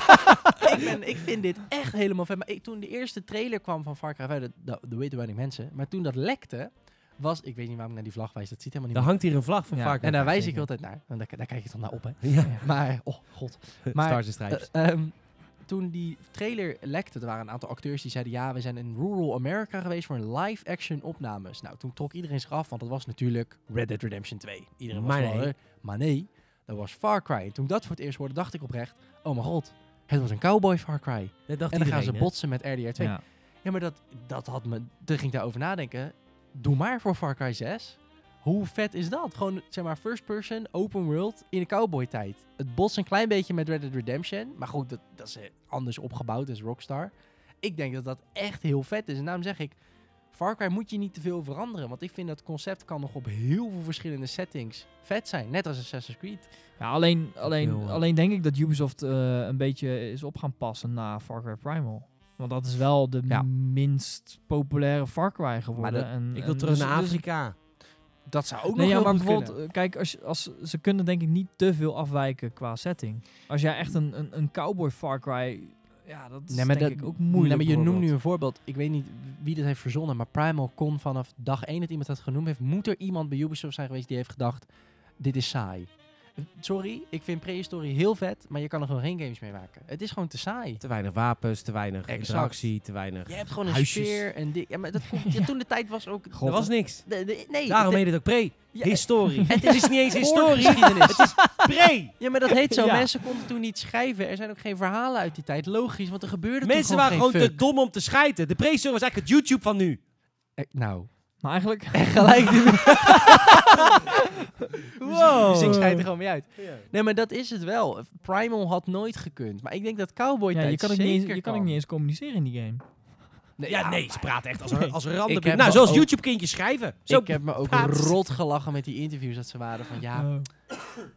ik, ben, ik vind dit echt helemaal vet. Maar ik, toen de eerste trailer kwam van Far Cry 5, dat, dat, dat weten weinig mensen. Maar toen dat lekte, was... Ik weet niet waarom ik naar die vlag wijs. Dat ziet helemaal Dan niet hangt hier een vlag van Ja. Far Cry En daar 5, wijs ik altijd naar. En daar, daar kijk je dan naar op, hè. Ja, Maar, oh god. Maar, Stars en Stripes. Eh, ehm, toen die trailer lekte, er waren een aantal acteurs die zeiden... ja, we zijn in rural America geweest voor een live-action opnames. Nou, toen trok iedereen zich af, want dat was natuurlijk Red Dead Redemption 2. Iedereen was Maar wel, nee. eh, maar nee, dat was Far Cry. En toen ik dat voor het eerst hoorde, dacht ik oprecht... oh mijn god, het was een cowboy Far Cry. En dan gaan ze hè? botsen met RDR 2. Ja, Ja. maar dat, dat had me... Toen ging ik daarover nadenken. Doe maar voor Far Cry 6. Hoe vet is dat? Gewoon, zeg maar, first person, open world in de cowboy tijd. Het botst een klein beetje met Red Dead Redemption. Maar goed, dat, dat is eh, anders opgebouwd als Rockstar. Ik denk dat dat echt heel vet is. En daarom zeg ik, Far Cry moet je niet te veel veranderen. Want ik vind dat concept kan nog op heel veel verschillende settings vet zijn. Net als Assassin's Creed. Ja, alleen, alleen, alleen denk ik dat Ubisoft eh, een beetje is op gaan passen na Far Cry Primal. Want dat is wel de Ja. minst populaire Far Cry geworden. dat- en, Ik wil en terug dus- naar dus- Afrika. Dat zou ook Nee, nog ja, maar bijvoorbeeld, kunnen. eh, kijk, als, als, ze kunnen denk ik niet te veel afwijken qua setting. Als jij echt een, een, een cowboy Far Cry, ja, dat is Nee, maar denk dat- ik ook moeilijk. Nee, maar je noemt nu een voorbeeld. Ik weet niet wie dit heeft verzonnen, maar Primal kon vanaf dag 1 dat iemand dat genoemd heeft, moet er iemand bij Ubisoft zijn geweest die heeft gedacht, dit is saai. Sorry, ik vind prehistorie heel vet, maar je kan er gewoon geen games mee maken. Het is gewoon te saai. Te weinig wapens, te weinig Exact. interactie, te weinig... Je hebt gewoon een Huisjes. speer en dik. Ja, maar dat komt, ja, toen de tijd was ook... Er was niks. de- de- nee, Daarom heet het ook pre. ja, Historie. het is niet eens historie. Het is pre. Ja, maar dat heet zo. Ja. Mensen konden toen niet schrijven. Er zijn ook geen verhalen uit die tijd. Logisch, want er gebeurde Mensen toen waren gewoon gewoon geen te dom om te schijten. De prehistorie was eigenlijk het YouTube van nu. Eh, nou, Maar eigenlijk... gelijk. Wow. Dus ik schijt er gewoon mee uit. Nee, maar dat is het wel. Primal had nooit gekund. Maar ik denk dat Cowboy Ja, tijd je kan, ook niet eens, je kan ook niet eens communiceren in die game. Nee, ja, nee, ze praten echt als, Nee. als Nou, zoals ook- YouTube-kindjes schrijven. Zo ik heb me ook rot gelachen met die interviews dat ze waren van ja, Eh,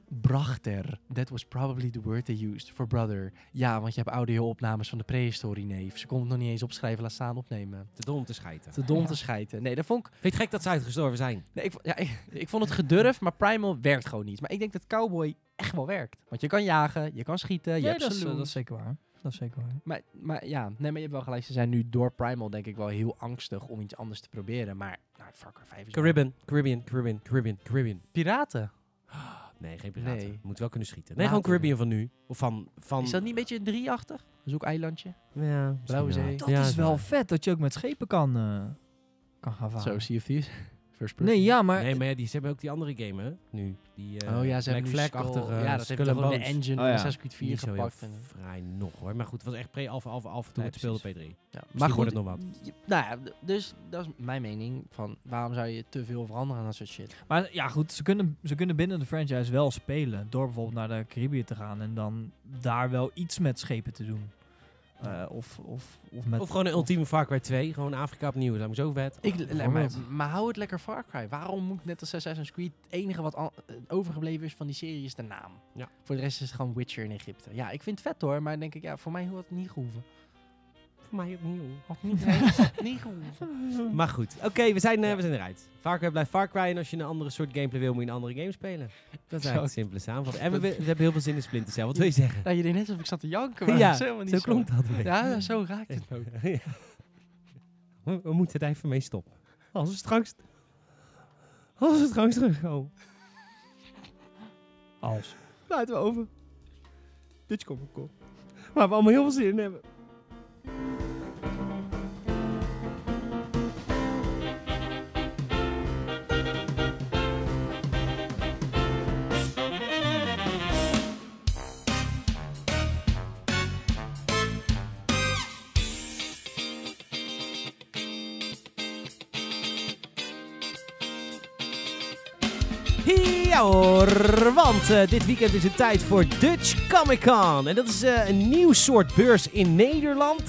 brachter. That was probably the word they used for brother. Ja, want je hebt audio-opnames van de prehistorie, neef. Ze kon het nog niet eens opschrijven, laat staan opnemen. te dom te schijten. Te dom Ja. te schijten. Nee, dat vond ik... Vind je gek dat ze uitgestorven zijn? Nee, ik, ja, ik, ik vond het gedurfd, maar Primal werkt gewoon niet. Maar ik denk dat Cowboy echt wel werkt. Want je kan jagen, je kan schieten, je nee, hebt dat, is, dat is zeker waar. Dat is zeker waar. Maar, maar ja, nee, maar je hebt wel gelijk. Ze zijn nu door Primal denk ik wel heel angstig om iets anders te proberen. Maar nou, Far Cry 5 is wel- Caribbean, Caribbean, Caribbean, Caribbean, Caribbean. Piraten. Nee, geen piraten. Nee. Je moet wel kunnen schieten. Nee, Later. gewoon Caribbean van nu. Of van... van Is dat niet een beetje een drieachtig? Zoekeilandje? Ja, Blauwe Zee? Dat Ja, is wel vet dat je ook met schepen kan, eh, kan gaan varen. Zo, Sea of Thieves. First person. Nee, ja, maar Nee, maar ja, die, ze hebben ook die andere game, hè? Nu. Die, eh, oh ja, ze hebben nu Flag-achtige Skull- Ja, dat Skull heeft gewoon de engine Oh van ja. Assassin's Creed 4 Niet zo heel gepakt. En, vrij nog hoor. Maar goed, het was echt pre-alpha, alpha, alpha toen Nee, het speelde precies. P3. ja. Maar goed, het nog wat. nou ja, dus dat is mijn mening. Van waarom zou je te veel veranderen aan dat soort shit? Maar ja, goed, ze kunnen, ze kunnen binnen de franchise wel spelen. Door bijvoorbeeld naar de Caribbean te gaan en dan daar wel iets met schepen te doen. Eh, of, of, of met... Of gewoon een ultieme Far Cry 2. Gewoon Afrika opnieuw. Dat lijkt me zo vet. Ik, bijvoorbeeld. maar, maar hou het lekker Far Cry. Waarom moet net als Assassin's Creed het enige wat eh, overgebleven is van die serie is de naam. Ja. Voor de rest is het gewoon Witcher in Egypte. Ja, ik vind het vet hoor, maar denk ik, ja, voor mij had het niet gehoeven. Mij opnieuw. Nee, gehoeven. Maar goed, oké, we, zijn, eh, we zijn eruit. Far Cry blijft Far Cry en als je een andere soort gameplay wil, moet je een andere game spelen. Dat is eigenlijk het simpele samenvatting. En we, we hebben heel veel zin in Splinter Cell. Wat wil je zeggen? Nou, je deed net alsof ik zat te janken, maar Ja, dat is helemaal niet Zo zo. klonk dat. een. Ja, ja, zo raakt het ook. Ja. We, we moeten er even mee stoppen. Als we straks... Als we straks terugkomen. Als. Laten we over. Dutch Comic Con. Waar we allemaal heel veel zin in hebben. Ja want eh, dit weekend is het tijd voor Dutch Comic Con. En dat is eh, een nieuw soort beurs in Nederland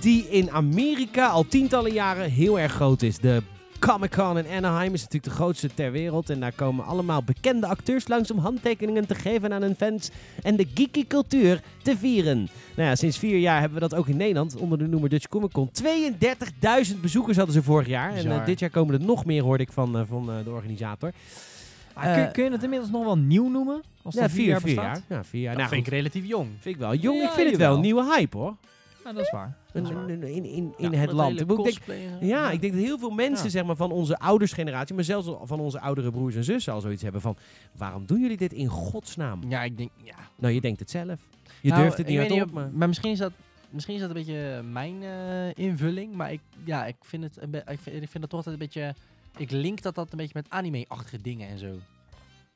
die in Amerika al tientallen jaren heel erg groot is. De Comic Con in Anaheim is natuurlijk de grootste ter wereld. En daar komen allemaal bekende acteurs langs om handtekeningen te geven aan hun fans en de geeky cultuur te vieren. Nou ja, sinds vier jaar hebben we dat ook in Nederland onder de noemer Dutch Comic Con. 32.000 bezoekers hadden ze vorig jaar. En eh, dit jaar komen er nog meer, hoorde ik van, eh, van eh, de organisator. Ah, kun, kun je het inmiddels nog wel nieuw noemen? Als Ja, vier, jaar vier bestaat? jaar. Ja, vier jaar. Dat Nou, vind ik relatief jong. vind ik wel. Jong, Ja, ik vind het wel een nieuwe hype hoor. Ja, dat is waar. Dat is In, waar. in, in, in, Ja, in het land. Ik denk, ja, ik denk dat heel veel mensen Ja. zeg maar, van onze oudersgeneratie, maar zelfs al van onze oudere broers en zussen al zoiets hebben van, waarom doen jullie dit in godsnaam? Ja, ik denk, ja. Nou, je denkt het zelf. Je Nou, durft het niet hardop, of- maar... maar misschien is dat, misschien is dat een beetje mijn eh, invulling. Maar ik, ja, ik vind het, een ik vind, ik vind dat toch altijd een beetje, ik link dat dat een beetje met anime-achtige dingen en zo.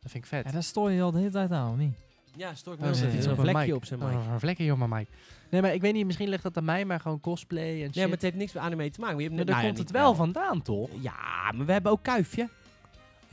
Dat vind ik vet. Ja, daar stoor je je al de hele tijd aan, of niet? Ja, stoort Oh, zit iets een vlekje op zijn Oh, mic. een vlekje op mijn mic. Nee, maar ik weet niet, misschien ligt dat aan mij, maar gewoon cosplay en shit. Ja, maar het heeft niks met anime te maken. Maar, je hebt, Maar daar nou ja, komt het wel vandaan, toch? Ja, maar we hebben ook Kuifje.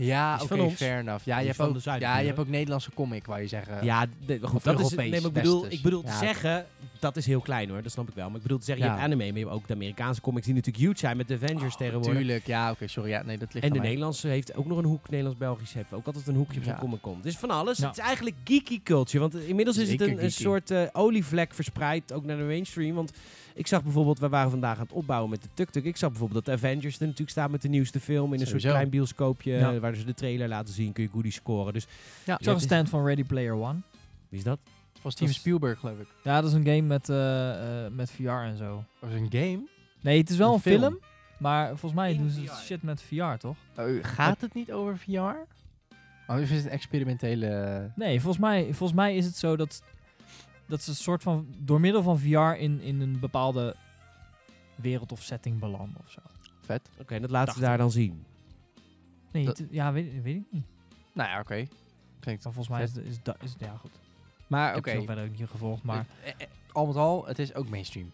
Ja, Is oké, van ons. fair enough. Ja, je is hebt, van ook, ja, je hebt ook Nederlandse comic, wou je zeggen. Ja, de, goed, dat is, Europees, nee, maar ik bedoel, westers. ik bedoel te Ja, zeggen, dat is heel klein hoor, dat snap ik wel. Maar ik bedoel te zeggen, je hebt anime, maar je hebt ook de Amerikaanse comics die natuurlijk huge zijn met de Avengers tegenwoordig. Tuurlijk, ja, oké, sorry. Ja, nee, dat ligt En de mij. Nederlandse heeft ook nog een hoek, Nederlands-Belgisch heeft ook altijd een hoekje op zijn. Comic Con. Dus van alles. Het is eigenlijk geeky culture, want inmiddels is het een, soort eh, olievlek verspreid, ook naar de mainstream. Want ik zag bijvoorbeeld, we waren vandaag aan het opbouwen met de tuk-tuk. Ik zag bijvoorbeeld dat Avengers er natuurlijk staat met de nieuwste film in een soort klein bioscoopje, Ja. waar ze de trailer laten zien, kun je goodies scoren. Dus Ja, Ik zag een stand van Ready Player One. wie is dat? van Steven dat is- Spielberg, geloof ik. Ja, dat is een game met, eh, eh, met VR en zo. Dat is een game. Nee, het is wel Een een film. film. maar volgens mij In doen ze VR. shit met VR, toch? Oh, gaat het niet over VR? Oh, is het een experimentele... Nee, volgens mij, volgens mij is het zo dat, dat ze een soort van door middel van VR in, in een bepaalde wereld of setting belanden of zo. Vet. Oké, dat laten ze daar dan zien. Nee, Dat- ja, weet, weet ik niet. Nou ja, oké. Klinkt Maar volgens mij is, het- is, dat is, ja goed. Maar Ik oké. heb het verder ook niet gevolgd, maar Eh, eh, Al met al, het is ook mainstream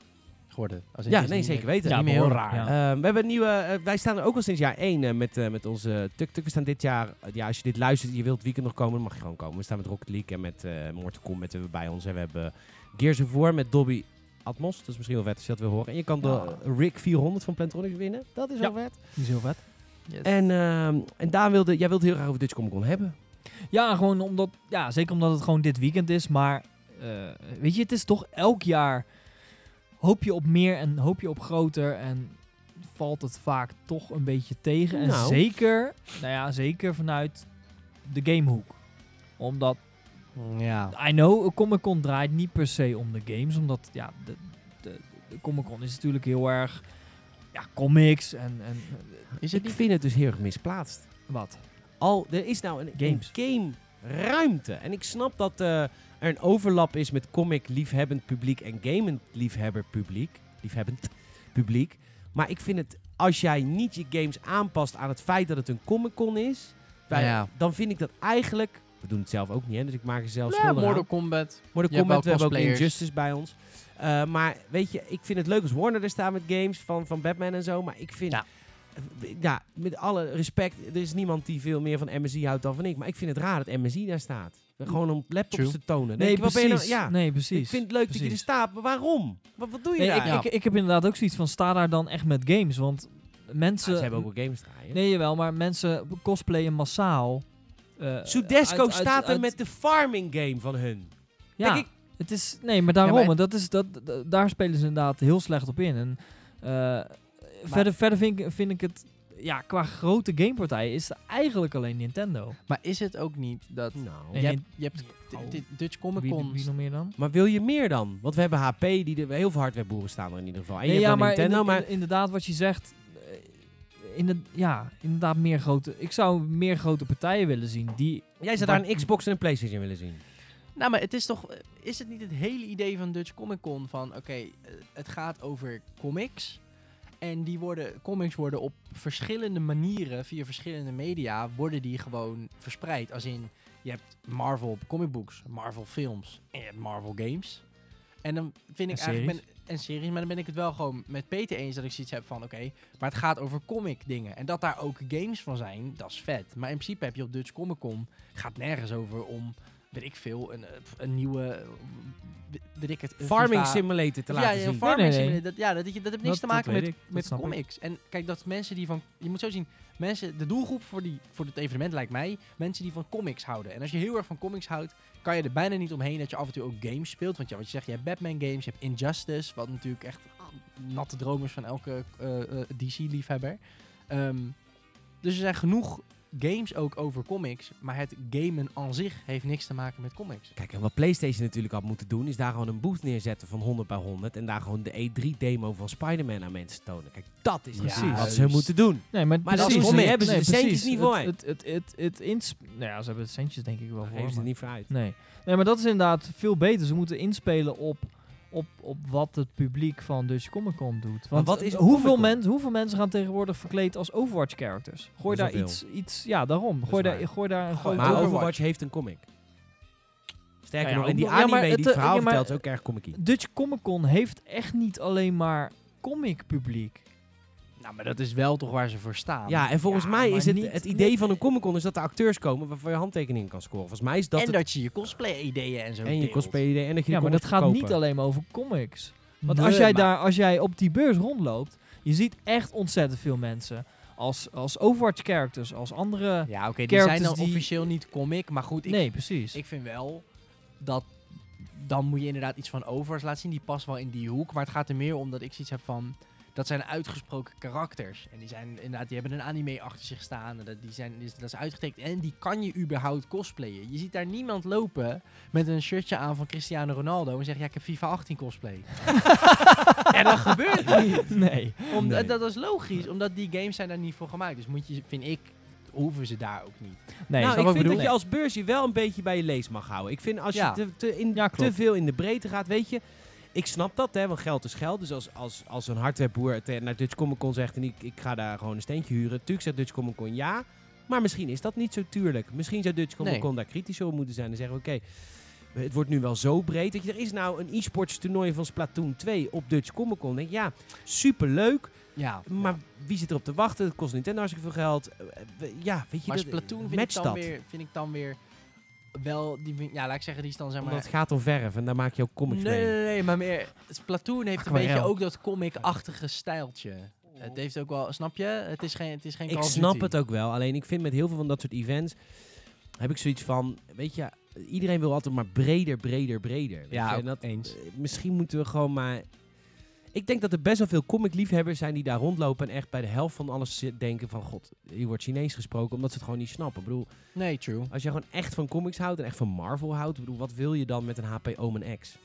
geworden. Als Ja, nee, niet zeker weten. Ja, niet meer heel raar. ja. Ehm, we hebben een nieuwe. eh, wij staan er ook al sinds jaar 1 met, eh, met onze tuk-tuk. We staan dit jaar. eh, ja, als je dit luistert, je wilt het weekend nog komen, dan mag je gewoon komen. We staan met Rocket League en met eh Mortal Kombat hebben we bij ons. En we hebben Gears of War met Dobby Atmos. Dat is misschien wel vet als je dat wil horen. En je kan de. Rig 400 van Plantronics winnen. Dat is Ja. wel vet. Die is heel vet. En, ehm, en Daan wilde, jij wilde heel graag over Dutch Comic Con hebben. Ja, gewoon omdat, ja, zeker omdat het gewoon dit weekend is. Maar eh, weet je, het is toch elk jaar hoop je op meer en hoop je op groter en valt het vaak toch een beetje tegen. En Nou. zeker, nou ja, zeker vanuit de gamehoek. Omdat, Ja. I know, Comic Con draait niet per se om de games. Omdat, ja, de, de, de Comic Con is natuurlijk heel erg, ja, comics en, en Is het Ik niet? vind het dus heel erg misplaatst. wat. Al, er is nou een Games. game ruimte. En ik snap dat eh, er een overlap is met comic liefhebbend publiek en gamend liefhebber publiek. Liefhebbend publiek. Maar ik vind het, als jij niet je games aanpast aan het feit dat het een Comic Con is, Ja. dan vind ik dat eigenlijk. We doen het zelf ook niet, hè, dus ik maak er zelf Ja, schuldig aan. Mortal Kombat. Mortal Kombat, we hebben ook. Injustice bij ons. Eh, maar weet je, ik vind het leuk als Warner er staat met games van, van Batman en zo. Maar ik vind, ja. Ja. met alle respect, er is niemand die veel meer van MSI houdt dan van ik. Maar ik vind het raar dat MSI daar staat. Gewoon om laptops True. te tonen. Nee, je precies. nou- ja, nee, precies. ik vind het leuk dat je er staat, maar waarom? Wat, wat doe je Nee, daar? ik, Ja. ik, ik heb inderdaad ook zoiets van, sta daar dan echt met games? Want mensen... Ah, ze hebben ook wel games draaien. Nee, jawel, maar mensen cosplayen massaal. eh, Sudesco uit- uit- staat er uit- met de farming game van hun. Ja, ik, het is... Nee, maar daarom, Ja, maar- en dat is, dat, daar spelen ze inderdaad heel slecht op in. En eh, verder, verder vind, ik, vind ik het... Ja, qua grote gamepartijen is het eigenlijk alleen Nintendo. Maar is het ook niet dat... nou, je hebt, je hebt Oh. Dutch Comic Con... wie nog meer dan? maar wil je meer dan? Want we hebben HP, die er heel veel hardwareboeren staan er in ieder geval. En je Nee, hebt ja, dan maar, Nintendo, in- maar in- inderdaad wat je zegt... eh, In de, ja, inderdaad meer grote... Ik zou meer grote partijen willen zien die... Jij zou daar een Xbox en een PlayStation willen zien. Nou, maar het is toch... eh, Is het niet het hele idee van Dutch Comic Con van... Oké, eh, het gaat over comics. En die worden, comics worden op verschillende manieren, via verschillende media, worden die gewoon verspreid. Als in, je hebt Marvel comic books, Marvel films en je hebt Marvel games. En dan vind ik En eigenlijk... Ben, en series, maar dan ben ik het wel gewoon met Peter eens dat ik zoiets heb van... Oké, maar het gaat over comic dingen. En dat daar ook games van zijn, dat is vet. Maar in principe heb je op Dutch Comic Con... gaat nergens over om, weet ik veel, een, eh, een nieuwe... eh, weet ik het, Farming FIFA Simulator te ja, laten ja, zien. farming Nee, nee, nee. simulator, Dat, ja, dat, dat, dat heeft niks te maken met, met ik. comics. En kijk, dat mensen die van... Je moet zo zien, mensen, de doelgroep voor, die, voor dit evenement lijkt mij... mensen die van comics houden. En als je heel erg van comics houdt... kan je er bijna niet omheen dat je af en toe ook games speelt. Want ja, wat je zegt, je hebt Batman games, je hebt Injustice... wat natuurlijk echt natte droom is van elke eh, DC-liefhebber. Ehm, dus er zijn genoeg games ook over comics... maar het gamen aan zich heeft niks te maken met comics. Kijk, en wat PlayStation natuurlijk had moeten doen, is daar gewoon een booth neerzetten van 100 bij 100. En daar gewoon de E3-demo van Spider-Man aan mensen tonen. Kijk, dat is Precies. precies wat ze moeten doen. Nee, maar, Maar dat precies. is comics. hebben ze de centjes niet voor. Het, het, het, het, het ins- nou ja, ze hebben de centjes denk ik wel voor. geven ze er niet voor uit. Nee. nee, maar dat is inderdaad veel beter. Ze moeten inspelen op, op, op wat het publiek van Dutch Comic Con doet. Want wat is hoeveel, Comic-Con? men, hoeveel mensen gaan tegenwoordig verkleed als Overwatch characters? Gooi daar iets, iets, ja daarom. Gooi daar, gooi daar een Gooi Maar Overwatch. Overwatch. heeft een comic. Sterker Nou ja, nog, en die ja, anime het, die het eh, verhaal ja, maar- vertelt is ook erg comic Dutch Comic Con heeft echt niet alleen maar comic publiek. Nou, maar dat is wel toch waar ze voor staan. Ja, en volgens Ja, mij is het, niet- het idee van een Comic Con is dat er acteurs komen waarvoor je handtekeningen kan scoren. Volgens mij is dat en het, dat je je cosplay-ideeën en zo en je deelt. cosplay idee en dat je Ja, maar dat gaat niet alleen maar over comics. Want Nee, als jij, maar- daar, als jij op die beurs rondloopt, je ziet echt ontzettend veel mensen. Als, als Overwatch characters, als andere... Ja, oké, die zijn dan die- officieel niet comic, maar goed, ik, nee, precies. ik vind wel dat dan moet je inderdaad iets van Overs laten zien. Die past wel in die hoek, maar het gaat er meer om dat ik zoiets heb van... Dat zijn uitgesproken karakters. En die zijn inderdaad, die hebben een anime achter zich staan. En dat, die zijn, dat is uitgetekend. En die kan je überhaupt cosplayen. Je ziet daar niemand lopen met een shirtje aan van Cristiano Ronaldo. En zegt, ja, ik heb FIFA 18 cosplay. en dat gebeurt niet. nee. Om, Nee. Dat is logisch, omdat die games zijn daar niet voor gemaakt. Dus moet je, vind ik, hoeven ze daar ook niet. Nee, nou, ik vind bedoel? dat je als beurs je wel een beetje bij je lees mag houden. Ik vind als Ja. je te, te, in, Ja, te veel in de breedte gaat, weet je... Ik snap dat, hè, want geld is geld. Dus als, als, als een hardwareboer eh, naar Dutch Comic Con zegt... en ik, ik ga daar gewoon een steentje huren... natuurlijk zegt Dutch Comic Con ja... maar misschien is dat niet zo tuurlijk. Misschien zou Dutch Comic Nee. Con daar kritisch op moeten zijn... en zeggen, oké, het wordt nu wel zo breed... dat je, er is nou een e-sports toernooi van Splatoon 2 op Dutch Comic Con. denk ja, superleuk... Ja, Maar wie zit erop te wachten? Het kost Nintendo hartstikke veel geld. Eh, we- Ja, weet je... Maar dat- Splatoon vind ik, dan dat. weer, vind ik dan weer wel, die, vind- ja, laat ik zeggen, die is dan zeg maar... Omdat het gaat om verf en daar maak je ook comics nee, mee. nee, nee, maar meer... Splatoon heeft een beetje ook dat comic-achtige stijltje. Het heeft ook wel, snap je? Het is geen, het is geen Ik snap het ook wel. Alleen ik vind met heel veel van dat soort events... heb ik zoiets van... Weet je, iedereen wil altijd maar breder, breder, breder. Ja, En dat, eens. eh, misschien moeten we gewoon maar... Ik denk dat er best wel veel comic-liefhebbers zijn die daar rondlopen... en echt bij de helft van alles denken van... God, hier wordt Chinees gesproken, omdat ze het gewoon niet snappen. Ik bedoel, Nee, true. als je gewoon echt van comics houdt en echt van Marvel houdt... Ik bedoel, wat wil je dan met een HP Omen X?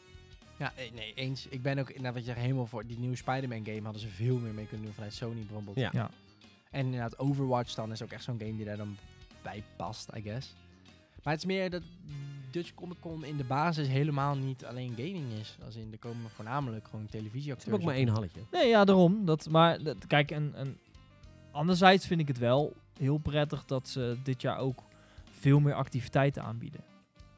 Ja, eh, nee, eens. Ik ben ook, inderdaad wat je zegt, helemaal voor die nieuwe Spider-Man game hadden ze veel meer mee kunnen doen vanuit Sony bijvoorbeeld. Ja. Ja. En inderdaad, Overwatch dan is ook echt zo'n game die daar dan bij past, I guess. Maar het is meer dat Dutch Comic Con in de basis helemaal niet alleen gaming is. Als in, er komen voornamelijk gewoon televisieacteurs. ook maar één halletje. Nee, ja, daarom. Dat, maar dat- kijk, en, en anderzijds vind ik het wel heel prettig dat ze dit jaar ook veel meer activiteiten aanbieden.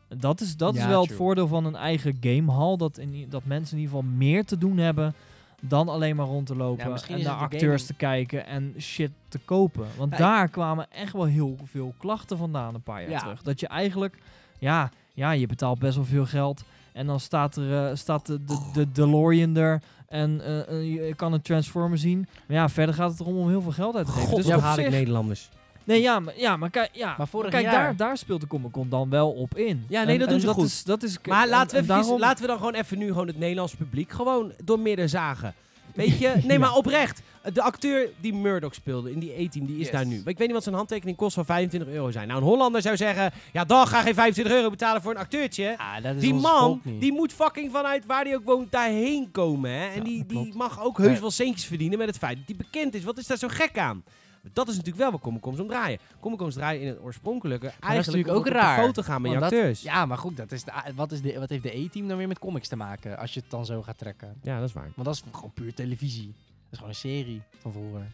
En Dat is, dat is wel het voordeel van een eigen gamehall. Dat, in, dat mensen in ieder geval meer te doen hebben dan alleen maar rond te lopen Ja, en naar acteurs gaming- te kijken en shit te kopen. Want Ja, daar kwamen echt wel heel veel klachten vandaan een paar jaar Ja. terug. Dat je eigenlijk, ja, ja, je betaalt best wel veel geld en dan staat er eh, staat de, de, de DeLorean er en eh, eh, je kan een Transformer zien. Maar ja, verder gaat het erom om heel veel geld uit te geven. God, dus op haat ik Nederlanders. Nee, ja, maar, ja, maar kijk, ja, Maar vorig kijk jaar- daar, daar speelt de Comic Con dan wel op in. Ja, nee, En- dat en doen ze dat goed. Is, dat is, Maar en- laten we, en eventjes- daarom- laten we dan gewoon even nu gewoon het Nederlands publiek gewoon door midden zagen. Weet je? Nee, maar oprecht. De acteur die Murdoch speelde in die A-team, die is Yes. daar nu. Maar ik weet niet wat zijn handtekening kost van 25 euro zijn. Nou, een Hollander zou zeggen, ja, dan ga geen 25 euro betalen voor een acteurtje. Dat is Die man, die moet fucking vanuit waar hij ook woont daarheen komen. Hè? En Ja, die, die mag ook heus Nee. wel centjes verdienen met het feit dat hij bekend is. Wat is daar zo gek aan? Dat is natuurlijk wel wat Comic Cons om draaien. Comic Cons draaien in het oorspronkelijke. dat is eigenlijk natuurlijk ook raar. foto gaan met acteurs. Ja, maar goed, dat is de, wat, is de, wat heeft de E-team dan weer met comics te maken? Als je het dan zo gaat trekken. ja, dat is waar. Want dat is gewoon puur televisie. Dat is gewoon een serie van vroeger.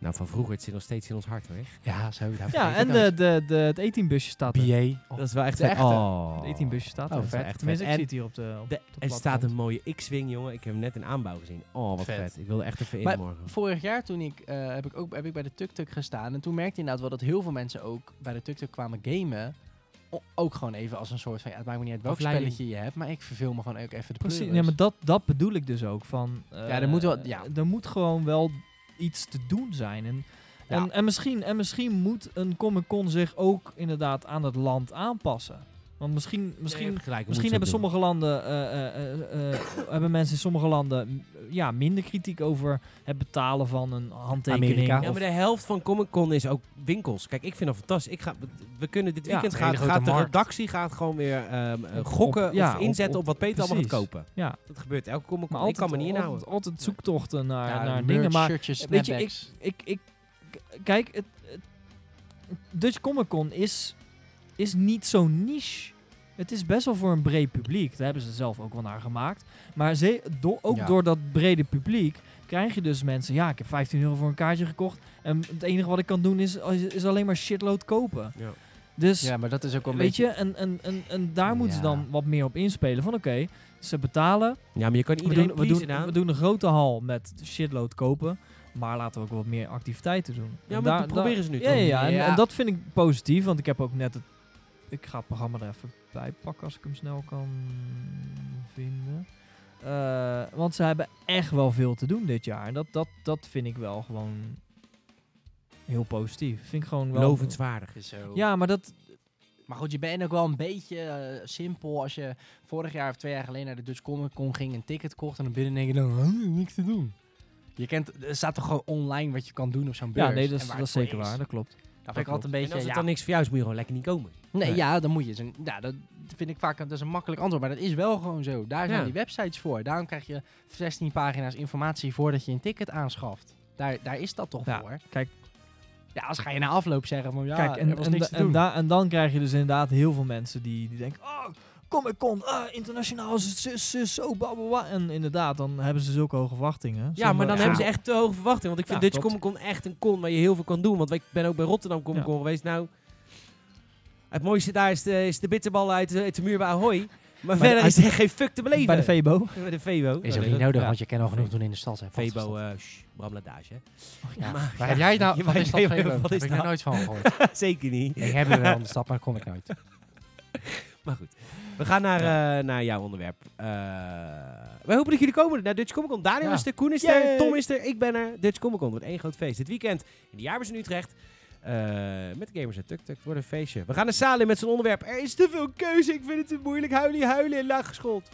Nou, van vroeger, het zit nog steeds in ons hart hoor. Ja, zo. daar Ja, en ik de, de, de, het 18-busje staat er. BA. Dat is wel echt De vet. echte. Oh. Het 18-busje staat er. Oh, Dat is vet. echt. Tenminste, ik En het hier op de op De, de er staat een mooie X-Wing, jongen. Ik heb hem net in aanbouw gezien. Oh, wat vet. Vet. Ik wilde echt even in Maar morgen. Vorig jaar toen ik, eh, heb, ik ook, heb ik bij de Tuk-Tuk gestaan. En toen merkte ik inderdaad wel dat heel veel mensen ook bij de Tuk-Tuk kwamen gamen. Ook gewoon even als een soort van, ja, het maakt me niet uit welk Afleiding. spelletje je hebt. Maar ik verveel me gewoon ook even de Precies, ja, maar dat, dat bedoel ik dus ook. Van, Ja, er moet wel- eh, ja. er moet gewoon wel iets te doen zijn. En, en, en, misschien, en misschien moet een Comic-Con zich ook inderdaad aan het land aanpassen. Want misschien, misschien, misschien hebben sommige landen, eh, eh, eh, eh, hebben mensen in sommige landen ja, minder kritiek over het betalen van een handtekening. Amerika. Ja, maar de helft van Comic Con is ook winkels. Kijk, ik vind dat fantastisch. Ik ga, we kunnen dit Ja, weekend hele grote gaat de redactie gaat gewoon weer ehm, eh, gokken op- ja, of inzetten op, op- wat Peter allemaal gaat kopen. ja, Dat gebeurt elke Comic maar Con. Ik altijd, kan me niet altijd, inhouden. altijd zoektochten naar, Ja, naar merch, dingen. Maar shirtjes, weet je, ik, ik, k- kijk, het, het- Dutch Comic Con is, is niet zo niche. Het is best wel voor een breed publiek. Daar hebben ze zelf ook wel naar gemaakt. Maar ze, do- ook Ja. door dat brede publiek krijg je dus mensen... Ja, ik heb 15 euro voor een kaartje gekocht. En het enige wat ik kan doen is, is alleen maar shitload kopen. Ja. Dus, Ja, maar dat is ook wel een weet beetje... je, en, en, en, en daar moeten ze dan wat meer op inspelen. Van oké, ze betalen. Ja, maar je kan We iedereen doen, we, doen, aan. we doen een grote hal met shitload kopen. Maar laten we ook wat meer activiteiten doen. Ja, En maar daar- dat proberen ze nu ja, toch? ja, ja. En, Ja. en dat vind ik positief, want ik heb ook net het... Ik ga het programma er even bij pakken als ik hem snel kan vinden. Eh, want ze hebben echt wel veel te doen dit jaar. En dat, dat, dat vind ik wel gewoon heel positief. Vind ik gewoon wel... Lovenswaardig. is zo. Ja, maar dat... Maar goed, je bent ook wel een beetje eh, simpel als je vorig jaar of twee jaar geleden naar de Dutch Comic Con ging, een ticket kocht en dan binnen denk je dan, "Huh, niks te doen. Je kent, er staat toch gewoon online wat je kan doen op zo'n beurs. Ja, nee, dat is, dat zeker is. waar. Dat klopt. Dat vind ik altijd een En beetje, als het ja, dan niks voor jou is, moet je gewoon lekker niet komen. nee, Nee. ja, dan moet je. Ja, dat vind ik vaak dat is een makkelijk antwoord, maar dat is wel gewoon zo. Daar zijn Ja. die websites voor. Daarom krijg je 16 pagina's informatie voordat je een ticket aanschaft. Daar, daar is dat toch Ja, voor. kijk. Ja, als ga je na afloop zeggen van ja, Kijk, en, er was en, niks da- te doen. en, da- en dan krijg je dus inderdaad heel veel mensen die, die denken... Oh, Comic Con, ah, internationaal, zo, bla, bla, bla. En inderdaad, dan hebben ze zulke hoge verwachtingen. Ja, maar dan ja. hebben ze echt te hoge verwachtingen. Want ik vind Ja, Dutch. Comic Con echt een con waar je heel veel kan doen. Want ik ben ook bij Rotterdam Comic Con geweest. Nou, het mooiste daar is de, is de bitterbal uit, de- uit de muur bij Ahoy. Maar Bij de- verder is er geen fuck te beleven. Bij de Febo. Bij de Febo. Is ook niet nodig, Ja. want je kan al genoeg doen in de stad. hè. Febo, eh. Ja. Maar- heb jij nou? Ja, Wat is dat? ja, Febo? wat is heb ik er nooit van gehoord. Zeker niet. ik heb er wel in de stad, maar kom ik nooit. maar goed, we gaan naar, eh, naar jouw onderwerp. Eh we hopen dat jullie komen naar Dutch Comic Con. Daniel Ja. is er, Koen is Yay. er, Tom is er, ik ben er. Dutch Comic Con wordt één groot feest. Dit weekend in de Jaarbeurs in Utrecht. eh, met de gamers en Tuk Tuk. Het wordt een feestje. We gaan naar Salim met zijn onderwerp. Er is te veel keuze. Ik vind het te moeilijk. Huilen, huilen en laag geschoold.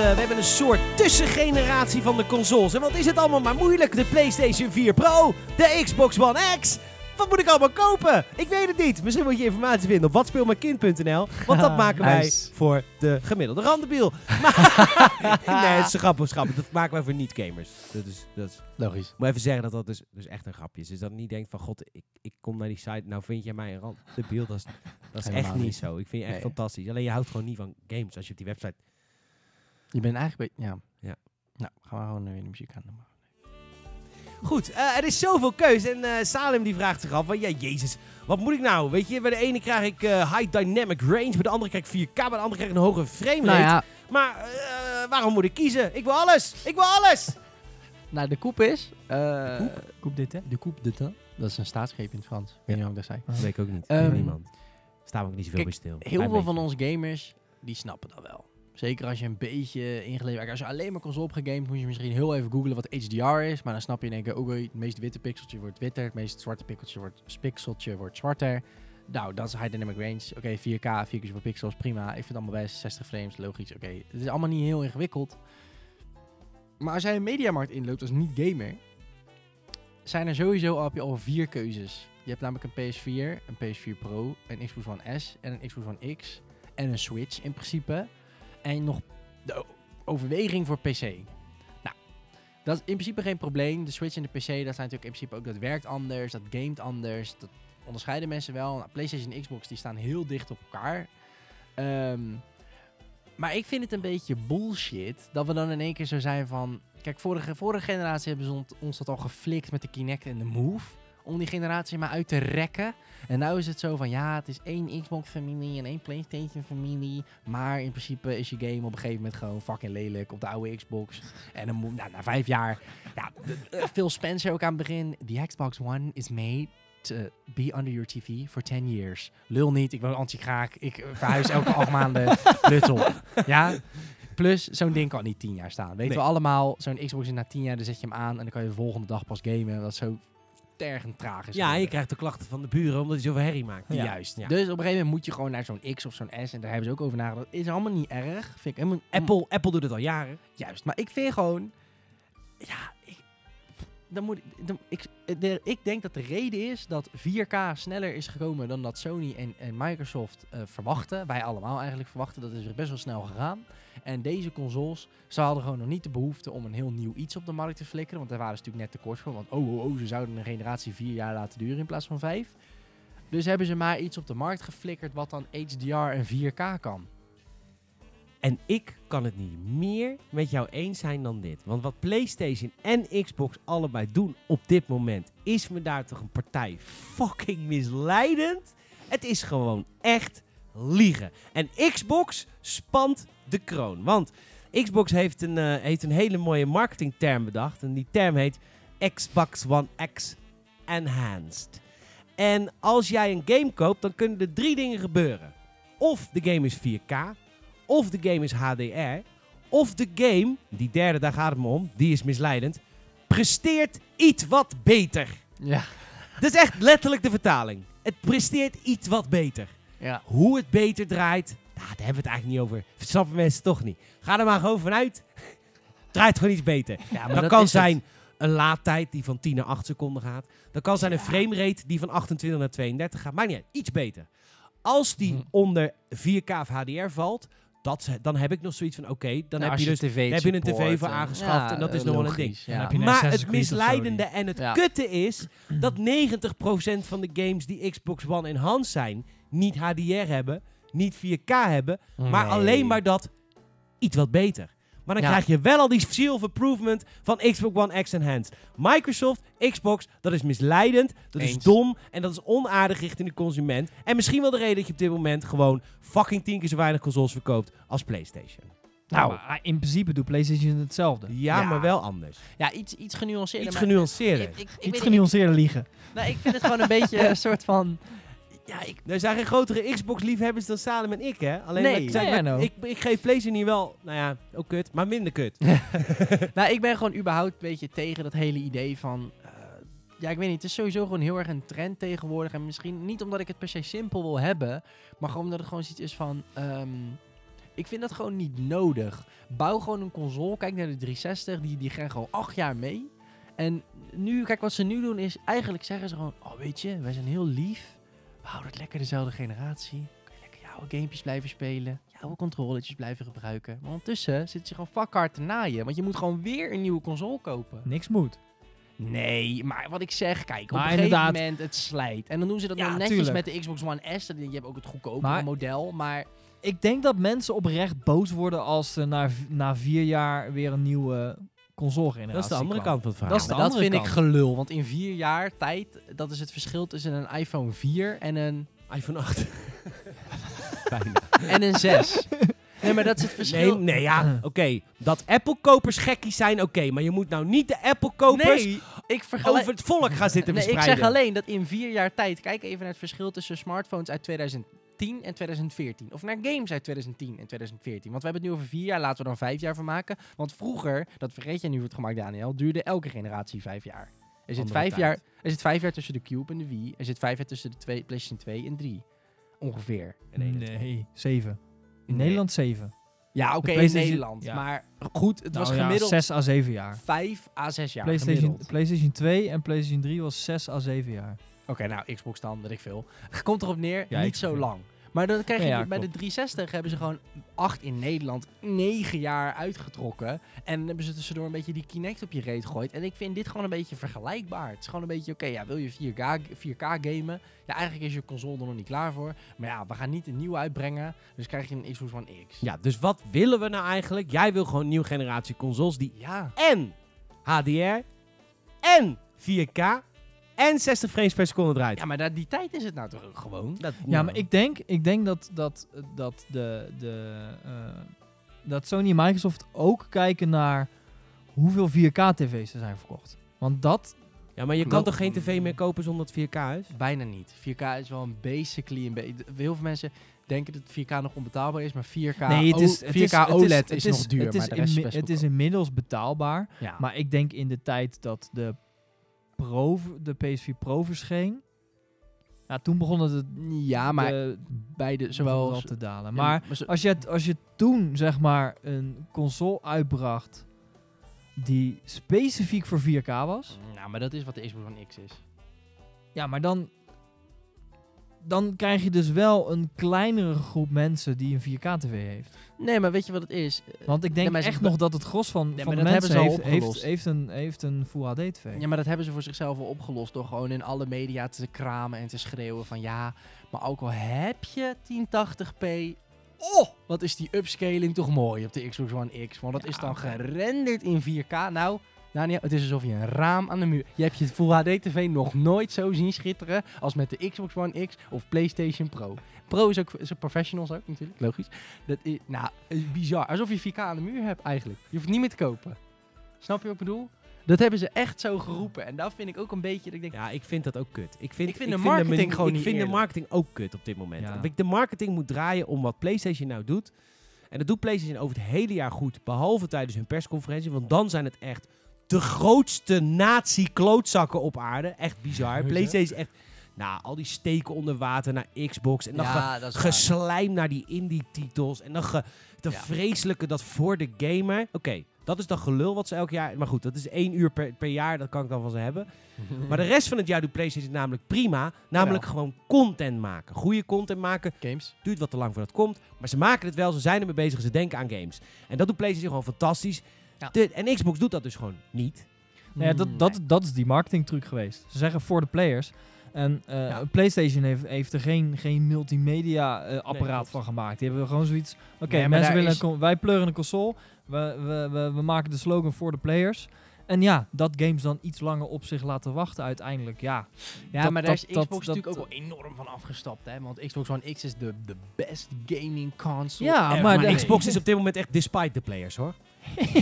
We hebben een soort tussengeneratie van de consoles. En wat is het allemaal maar moeilijk? De PlayStation 4 Pro, de Xbox One X. Wat moet ik allemaal kopen? Ik weet het niet. Misschien moet je informatie vinden op watspeelmijnkind.nl. Want dat maken wij Nice. voor de gemiddelde randebiel. Nee, het is een grappig. Dat maken wij voor niet-gamers. Dat is, dat is, Logisch. moet even zeggen dat dat dus, dus echt een grapje is. Dus dat niet denkt van, god, ik, ik kom naar die site. Nou vind jij mij een randebiel. Dat is, dat is echt niet niet. zo. Ik vind je echt Nee. fantastisch. Alleen je houdt gewoon niet van games als je op die website Je bent eigenlijk... Ja. Ja. Nou, gaan we gewoon weer de muziek aan doen. Goed, eh, er is zoveel keuze. En eh, Salem die vraagt zich af, van, ja, jezus, wat moet ik nou? Weet je, bij de ene krijg ik eh, high dynamic range, bij de andere krijg ik 4K, bij de andere krijg ik een hogere frame rate. Nou ja, Maar eh, waarom moet ik kiezen? Ik wil alles! Ik wil alles! nou de koep is... eh, Koep dit, hè? De de temps. Dat is een staatsgreep in het Frans. Ik weet niet wat ik dat zei. Dat weet ik ook niet. Ehm, niemand. Staan we ook niet zoveel kijk, bij stil. Heel veel van onze gamers, die snappen dat wel. Zeker als je een beetje ingeleefd. Als je alleen maar console hebt moet je misschien heel even googlen wat HDR is. Maar dan snap je in één keer, oké, het meest witte pixeltje wordt witter. Het meest zwarte pixeltje wordt, pixeltje wordt zwarter. Nou, dat is high dynamic range. Oké, 4K, 4 keer per pixels, prima. Ik vind het allemaal best. 60 frames, logisch. Oké, het is allemaal niet heel ingewikkeld. Maar als jij een mediamarkt inloopt als niet-gamer, zijn er sowieso al, je al vier keuzes. Je hebt namelijk een PS4, een PS4 Pro, een Xbox One S en een Xbox One X. En een Switch in principe. En nog de overweging voor PC. Nou, dat is in principe geen probleem. De Switch en de PC, dat zijn natuurlijk in principe ook, dat werkt anders, dat gamet anders. Dat onderscheiden mensen wel. Nou, PlayStation en Xbox, die staan heel dicht op elkaar. Ehm, maar ik vind het een beetje bullshit dat we dan in één keer zo zijn van... Kijk, vorige, vorige generatie hebben ze ons dat al geflikt met de Kinect en de Move. Om die generatie maar uit te rekken. En nu is het zo van, ja, het is één Xbox-familie en één PlayStation-familie. Maar in principe is je game op een gegeven moment gewoon fucking lelijk op de oude Xbox. En dan moet, nou, na vijf jaar, ja, eh, Phil Spencer ook aan het begin. The Xbox One is made to be under your TV for 10 years. Lul niet, ik woon anti-kraak. Ik eh, verhuis elke acht maanden. Luttel. Ja? Plus, zo'n ding kan niet 10 jaar staan. Weten Nee. we allemaal, zo'n Xbox is na 10 jaar, dan zet je hem aan en dan kan je de volgende dag pas gamen. Dat is zo tergend traag is. Ja, je krijgt de klachten van de buren omdat hij zoveel herrie maakt. Ja. Juist. Ja. Dus op een gegeven moment moet je gewoon naar zo'n X of zo'n S. En daar hebben ze ook over nagedacht. Is allemaal niet erg. Vind ik helemaal, Apple, Apple doet het al jaren. Juist. Maar ik vind gewoon... Ja. Dan moet ik, ik, de- ik denk dat de reden is dat 4K sneller is gekomen dan dat Sony en, en Microsoft eh, verwachten. Wij allemaal eigenlijk verwachten. Dat is best wel snel gegaan. En deze consoles, ze hadden gewoon nog niet de behoefte om een heel nieuw iets op de markt te flikkeren. Want daar waren ze natuurlijk net te kort voor. Want oh, oh, oh, ze zouden een generatie vier jaar laten duren in plaats van vijf. Dus hebben ze maar iets op de markt geflikkerd wat dan HDR en 4K kan. En ik kan het niet meer met jou eens zijn dan dit. Want wat PlayStation en Xbox allebei doen op dit moment, is me daar toch een partij fucking misleidend. Het is gewoon echt liegen. En Xbox spant de kroon. Want Xbox heeft een, eh, heeft een hele mooie marketingterm bedacht. En die term heet Xbox One X Enhanced. En als jij een game koopt, dan kunnen er drie dingen gebeuren. Of de game is 4K, of de game is HDR, of de game, die derde, daar gaat het me om, die is misleidend, presteert iets wat beter. Ja. Dat is echt letterlijk de vertaling. Het presteert iets wat beter. Ja. Hoe het beter draait, nou, daar hebben we het eigenlijk niet over. Snappen mensen toch niet. Ga er maar gewoon vanuit. draait gewoon iets beter. ja dat, kan zijn een laadtijd die van 10 naar 8 seconden gaat. Dat kan zijn een framerate die van 28 naar 32 gaat. Maar niet uit, iets beter. Als die Mhm. onder 4K of HDR valt, dat, dan heb ik nog zoiets van, oké, dan Nou, heb je dus tv heb je een tv voor aangeschaft en dat is nog wel een Ja. een maar het misleidende en het kutte is dat 90% van de games die Xbox One enhanced zijn, niet HDR hebben, niet 4K hebben, maar alleen maar dat iets wat beter. Maar dan Ja. krijg je wel al die seal improvement van Xbox One X Enhanced. Microsoft, Xbox, dat is misleidend, dat is dom en dat is onaardig richting de consument. En misschien wel de reden dat je op dit moment gewoon fucking tien keer zo weinig consoles verkoopt als PlayStation. Nou, maar in principe doet PlayStation hetzelfde. Ja, Ja. maar wel anders. Ja, iets, iets genuanceerder. Iets genuanceerder. Ik, ik, ik, weet Iets genuanceerder liegen. nou, ik vind het gewoon een beetje een soort van... Ja, ik, Er zijn geen grotere Xbox-liefhebbers dan Salem en ik, hè? Alleen, Nee. ik, zeg, Nee, I maar know. ik, ik geef PlayStation hier wel, nou ja, ook kut, maar minder kut. nou, ik ben gewoon überhaupt een beetje tegen dat hele idee van... eh, ja, ik weet niet, het is sowieso gewoon heel erg een trend tegenwoordig. En misschien niet omdat ik het per se simpel wil hebben, maar gewoon omdat het gewoon zoiets is van... ehm, ik vind dat gewoon niet nodig. Bouw gewoon een console, kijk naar de 360, die, die gaan gewoon acht jaar mee. En nu, kijk, wat ze nu doen is, eigenlijk zeggen ze gewoon... Oh, weet je, wij zijn heel lief. We houden het lekker dezelfde generatie. Kun je lekker je oude gamepjes blijven spelen. Je oude controletjes blijven gebruiken. Maar ondertussen zit je gewoon fuck hard te naaien. Want je moet gewoon weer een nieuwe console kopen. Niks moet. Nee, maar wat ik zeg, kijk, op Maar een gegeven moment het slijt. En dan doen ze dat Ja, dan netjes tuurlijk. met de Xbox One S. Je hebt ook het goedkopere model, maar... Ik denk dat mensen oprecht boos worden als er na, na vier jaar weer een nieuwe console generatie Dat is de andere kwam. kant van het verhaal. Dat is de maar dat andere vind ik gelul. Want in vier jaar tijd, dat is het verschil tussen een iPhone 4 en een, iPhone 8. Bijna. en een 6. Nee, maar dat is het Nee, verschil. nee, ja, oké. Dat Apple-kopers gekkies zijn, oké. maar je moet nou niet de Apple-kopers Nee, ik over het volk gaan zitten Nee, ik zeg alleen dat in vier jaar tijd, kijk even naar het verschil tussen smartphones uit 2010 en 2014. Of naar games uit 2010 en 2014. Want we hebben het nu over vier jaar, laten we dan vijf jaar van maken. Want vroeger, dat vergeet je nu voor het gemak Daniel, duurde elke generatie vijf jaar. Er zit, vijf tijd. jaar, er zit vijf jaar tussen de Cube en de Wii. Er zit vijf jaar tussen de twee, PlayStation 2 en 3. Ongeveer. En. Nee, zeven. In Nee. Nederland zeven. Ja, oké, in PlayStation- Nederland. ja. Maar goed, het was Nou ja, gemiddeld zes à zeven jaar. vijf à zes jaar. PlayStation, gemiddeld. PlayStation 2 en PlayStation 3 was 6 à 7 jaar. Oké, nou, Xbox dan, weet ik veel. Komt erop neer, Ja, niet zo lang. Maar dan krijg je Ja, ja, bij de klopt. 360 hebben ze gewoon acht in Nederland, negen jaar uitgetrokken. En hebben ze tussendoor een beetje die Kinect op je reet gegooid. En ik vind dit gewoon een beetje vergelijkbaar. Het is gewoon een beetje, oké, ja, wil je 4K, 4K gamen? Ja, eigenlijk is je console er nog niet klaar voor. Maar ja, we gaan niet een nieuwe uitbrengen. Dus krijg je een Xbox One X. Ja, dus wat willen we nou eigenlijk? Jij wil gewoon een nieuwe generatie consoles die Ja. en HDR en 4K en 60 frames per seconde draait. Ja, maar dat, die tijd is het nou toch gewoon? Dat- Ja, maar ik denk, ik denk dat, dat, dat, de, de, eh, dat Sony en Microsoft ook kijken naar hoeveel 4K-tv's er zijn verkocht. Want dat, Ja, maar je kan Klopt. toch geen tv meer kopen zonder het 4K is? Bijna niet. 4K is wel een basically een beetje. Heel veel mensen denken dat 4K nog onbetaalbaar is, maar 4K, nee, het is, O- het 4K is, het OLED is, is, het nog duur, Het is, maar de rest is best het is inmiddels betaalbaar. Ja. Maar ik denk in de tijd dat de, Pro, de PS4 Pro verscheen, ja, toen begon het ja, maar de, bij de begon zowel al te dalen. Ja, Maar als je, het- als je toen zeg maar een console uitbracht die specifiek voor 4K was, nou, maar dat is wat de Xbox One X is. ja, maar dan, dan krijg je dus wel een kleinere groep mensen die een 4K-tv heeft. Nee, maar weet je wat het is? Want ik denk Nee, echt nog dat het gros van, Nee, van de mensen heeft, heeft, een, heeft een Full HD-tv. Ja, maar dat hebben ze voor zichzelf al opgelost door gewoon in alle media te kramen en te schreeuwen van ja, maar ook al heb je 1080p, oh, wat is die upscaling toch mooi op de Xbox One X. Want dat Ja, is dan gerenderd in 4K. Nou, Daniel, het is alsof je een raam aan de muur... Je hebt je Full HD-tv nog nooit zo zien schitteren als met de Xbox One X of PlayStation Pro. Pro is ook, is professionals ook natuurlijk, logisch. Dat is, nou, is bizar. Alsof je 4K aan de muur hebt eigenlijk. Je hoeft het niet meer te kopen. Snap je wat ik bedoel? Dat hebben ze echt zo geroepen. En dat vind ik ook een beetje... Dat ik denk, Ja, ik vind dat ook kut. Ik vind, Ik vind de marketing gewoon Ik niet vind de marketing ook kut op dit moment. Ja. Ik- De marketing moet draaien om wat PlayStation nou doet. En dat doet PlayStation over het hele jaar goed. Behalve tijdens hun persconferentie. Want dan zijn het echt de grootste nazi-klootzakken op aarde. Echt bizar. PlayStation is echt... Nou, al die steken onder water naar Xbox. En dan ja, geslijm naar die indie-titels. En dan de Ja. vreselijke dat voor de gamer. Oké, Dat is dan gelul wat ze elk jaar... Maar goed, dat is één uur per, per jaar. Dat kan ik dan van ze hebben. Maar de rest van het jaar doet PlayStation namelijk prima. Namelijk gewoon content maken. Goede content maken. Games. Duurt wat te lang voordat het komt. Maar ze maken het wel. Ze zijn ermee bezig. Ze denken aan games. En dat doet PlayStation gewoon fantastisch. Ja. De- en Xbox doet dat dus gewoon niet. Nou ja, dat, Mm, dat, nee. dat is die marketingtruc geweest. Ze zeggen voor de players. En eh, Ja. PlayStation heeft, heeft er geen, geen multimedia eh, apparaat van gemaakt. Die hebben gewoon zoiets. Oké, Nee, mensen willen is- wij pleuren een console. We, we, we, we maken de slogan voor de players. En ja, dat games dan iets langer op zich laten wachten uiteindelijk. Ja, Ja, Dat- maar daar is dat- dat- Xbox dat- natuurlijk ook wel enorm van afgestapt, hè? Want Xbox One X is de, de best gaming console Ja, ever maar Xbox is op dit moment echt despite de players hoor.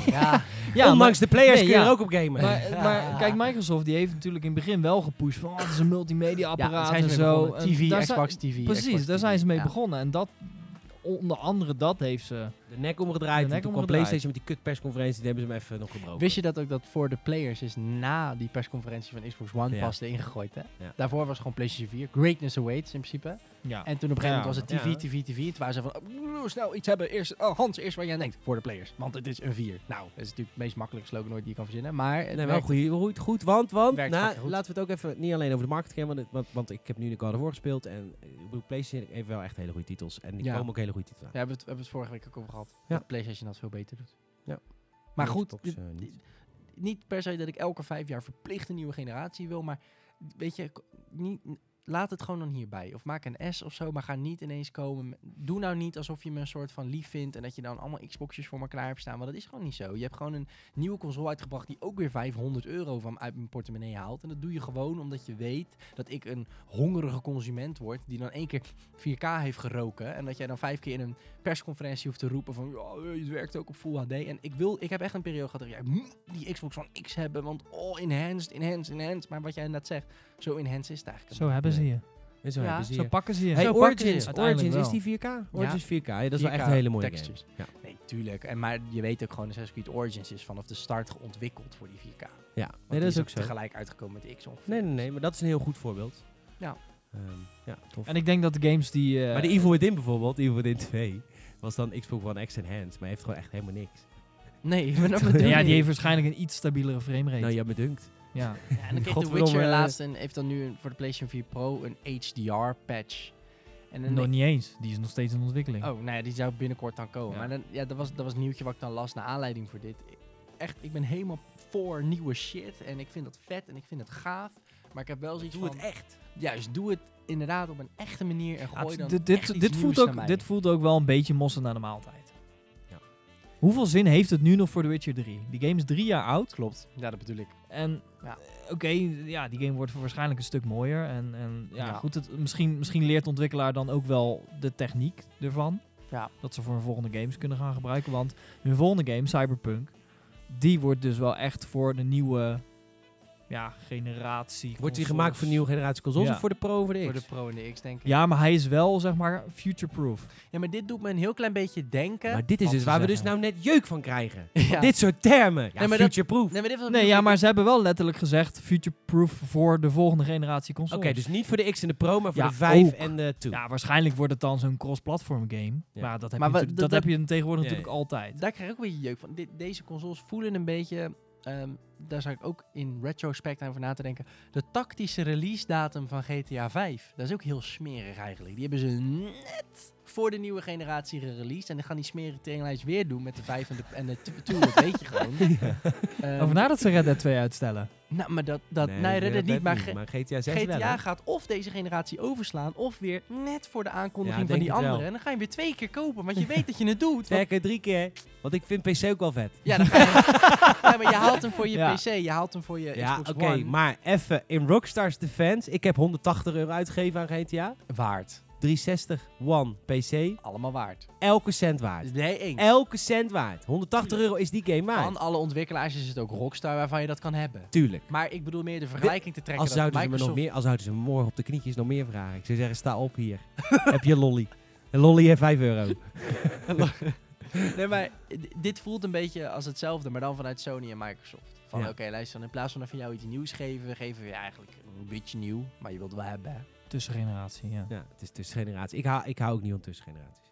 Ja, ja Ondanks de players nee, kun je ja. er ook op gamen. Maar, maar kijk, Microsoft die heeft natuurlijk in het begin wel gepusht van oh, het is een multimedia apparaat en zo. En TV, Xbox TV. Precies, Xbox daar TV. zijn ze mee begonnen. En dat, onder andere dat heeft ze. De nek omgedraaid. De nek en toen kwam. PlayStation met die kut persconferentie. Die hebben ze hem even nog gebroken. Wist je dat ook dat voor de players is na die persconferentie van Xbox One Ja. pas erin gegooid, hè? Ja. Daarvoor was het gewoon PlayStation 4. Greatness awaits in principe. Ja. En toen op een gegeven moment was het TV. TV, TV. Toen waren ze van, oh, snel iets hebben. Eerst, oh, Hans, eerst waar jij denkt. Voor de players. Want het is een 4. Nou, dat is natuurlijk het meest makkelijke slogan ooit die je kan verzinnen. Maar het Nee, wel goed, goed, goed, want, want nou, goed. laten we het ook even niet alleen over de markt gaan, want, want, want ik heb nu de God of War gespeeld en eh, ik bedoel, PlayStation heeft wel echt hele goede titels en die komen ook hele goede titels aan. Ja, we hebben het, we hebben het vorige week ook over gehad. Ja. Dat PlayStation dat veel beter doet. Ja. Maar goed, Xbox, eh, niet. niet per se dat ik elke vijf jaar verplicht een nieuwe generatie wil, maar weet je, niet, laat het gewoon dan hierbij. Of maak een S of zo, maar ga niet ineens komen. Doe nou niet alsof je me een soort van lief vindt en dat je dan allemaal Xboxjes voor me klaar hebt staan, want dat is gewoon niet zo. Je hebt gewoon een nieuwe console uitgebracht die ook weer 500 euro van uit mijn portemonnee haalt. En dat doe je gewoon omdat je weet dat ik een hongerige consument word die dan één keer 4K heeft geroken en dat jij dan vijf keer in een persconferentie hoeft te roepen van ja, het werkt ook op Full HD. En ik wil, ik heb echt een periode gehad dat jij die Xbox One X hebben, want oh, enhanced, enhanced, enhanced. Maar wat jij net zegt, zo enhanced is het eigenlijk. Zo hebben ze je. En zo Ja, hebben ze Zo je. pakken ze je. Hey, Zo pakken ze Origins, Origins is die 4K? Origins 4K, ja, dat is wel 4K echt een hele mooie textures. game. Ja. Nee, tuurlijk. En maar je weet ook gewoon, Assassin's Creed Origins is vanaf de start ontwikkeld voor die 4K. Want Ja, nee, dat is ook zo. tegelijk uitgekomen met de X ongeveer. Nee, nee, nee, maar dat is een heel goed voorbeeld. Ja. Ehm, ja, tof. En ik denk dat de games die... eh, maar de Evil Within bijvoorbeeld, Evil Within 2, was dan Xbox One X Enhanced, maar heeft gewoon echt helemaal niks. Nee, maar dat bedoel ja, die heeft waarschijnlijk een iets stabielere framerate. Nou, ja, me dunkt. ja. Ja, en dan kreeg de Godverdomme, Witcher eh, laatst en heeft dan nu een- voor de PlayStation 4 Pro een HDR-patch. En dan Nog niet eens. Die is nog steeds in ontwikkeling. Oh, nou ja, die zou binnenkort dan komen. Ja. Maar dan, ja, dat was, dat was een nieuwtje wat ik dan las naar aanleiding voor dit. Ik- Echt, ik ben helemaal voor nieuwe shit. En ik vind dat vet en ik vind het gaaf. Maar ik heb wel zoiets Doe van... het echt. Juist, doe het inderdaad op een echte manier. En Ja, gooi het- dan dit, dit, dit, voelt naar ook, mij. dit voelt ook wel een beetje mossen naar de maaltijd. Ja. Hoeveel zin heeft het nu nog voor The Witcher 3? Die game is drie jaar oud. Klopt, ja, dat bedoel ik. En Ja. eh, oké, ja, die game wordt waarschijnlijk een stuk mooier. En, en ja, Ja. goed, het, misschien, misschien leert de ontwikkelaar dan ook wel de techniek ervan. Ja. Dat ze voor hun volgende games kunnen gaan gebruiken. Want hun volgende game, Cyberpunk, die wordt dus wel echt voor de nieuwe ja, generatie. Wordt die gemaakt voor de nieuwe generatie consoles Ja. of voor de Pro of voor de X? Voor de Pro en de X, denk ik. Ja, maar hij is wel, zeg maar, future-proof. Ja, maar dit doet me een heel klein beetje denken. Maar dit is dus waar we dus nou net jeuk van krijgen. Ja. Dit soort termen. Ja, Nee, future-proof. Nee, maar dit was Nee, ja, maar ze hebben wel letterlijk gezegd future-proof voor de volgende generatie Oké, consoles. dus niet voor de X en de Pro, maar voor Ja, de 5 ook. en de 2. Ja, waarschijnlijk wordt het dan zo'n cross-platform game. Ja. Maar dat heb, Maar je, dat- dat heb je tegenwoordig Ja, natuurlijk altijd. Daar krijg ik ook een beetje jeuk van. Dit, deze consoles voelen een beetje... ehm, daar zou ik ook in retrospect aan na te denken. De tactische release datum van GTA 5. Dat is ook heel smerig eigenlijk. Die hebben ze net voor de nieuwe generatie gereleased. En dan gaan die smerige teringlijst weer doen met de 5 en de, en de 2. Dat weet je gewoon. Ehm, Over nadat ze Red Dead 2 uitstellen. nou, maar dat... dat nee, Red Dead niet. Maar, GTA 6 wel, GTA gaat of deze generatie overslaan, of weer net voor de aankondiging Ja, van die wel. andere. En dan ga je weer twee keer kopen, want je weet dat je het doet. Want- Sterker drie keer, want ik vind PC ook wel vet. ja, dan ga je, ja, maar je haalt hem voor je Ja. PC, je haalt hem voor je Ja, Xbox oké, One. maar even in Rockstar's defense. Ik heb 180 euro uitgegeven aan GTA. Waard. 360 One PC. Allemaal waard. Elke cent waard. Nee, eens. Elke cent waard. 180 euro is die game waard. Van alle ontwikkelaars is het ook Rockstar waarvan je dat kan hebben. Tuurlijk. Maar ik bedoel meer de vergelijking te trekken Als dat zouden, ze me nog Microsoft... meer, als zouden ze me morgen op de knietjes nog meer vragen. Ik zou zeggen, sta op hier. heb je lolly. Een lolly heeft 5 euro. Nee, maar dit voelt een beetje als hetzelfde, maar dan vanuit Sony en Microsoft. Van Ja. oké, luister, in plaats van even jou iets nieuws geven, geven we je eigenlijk een beetje nieuw, maar je wilt het wel hebben. Tussengeneratie, ja. Ja, het is tussengeneratie. Ik hou, ik hou ook niet van tussengeneraties.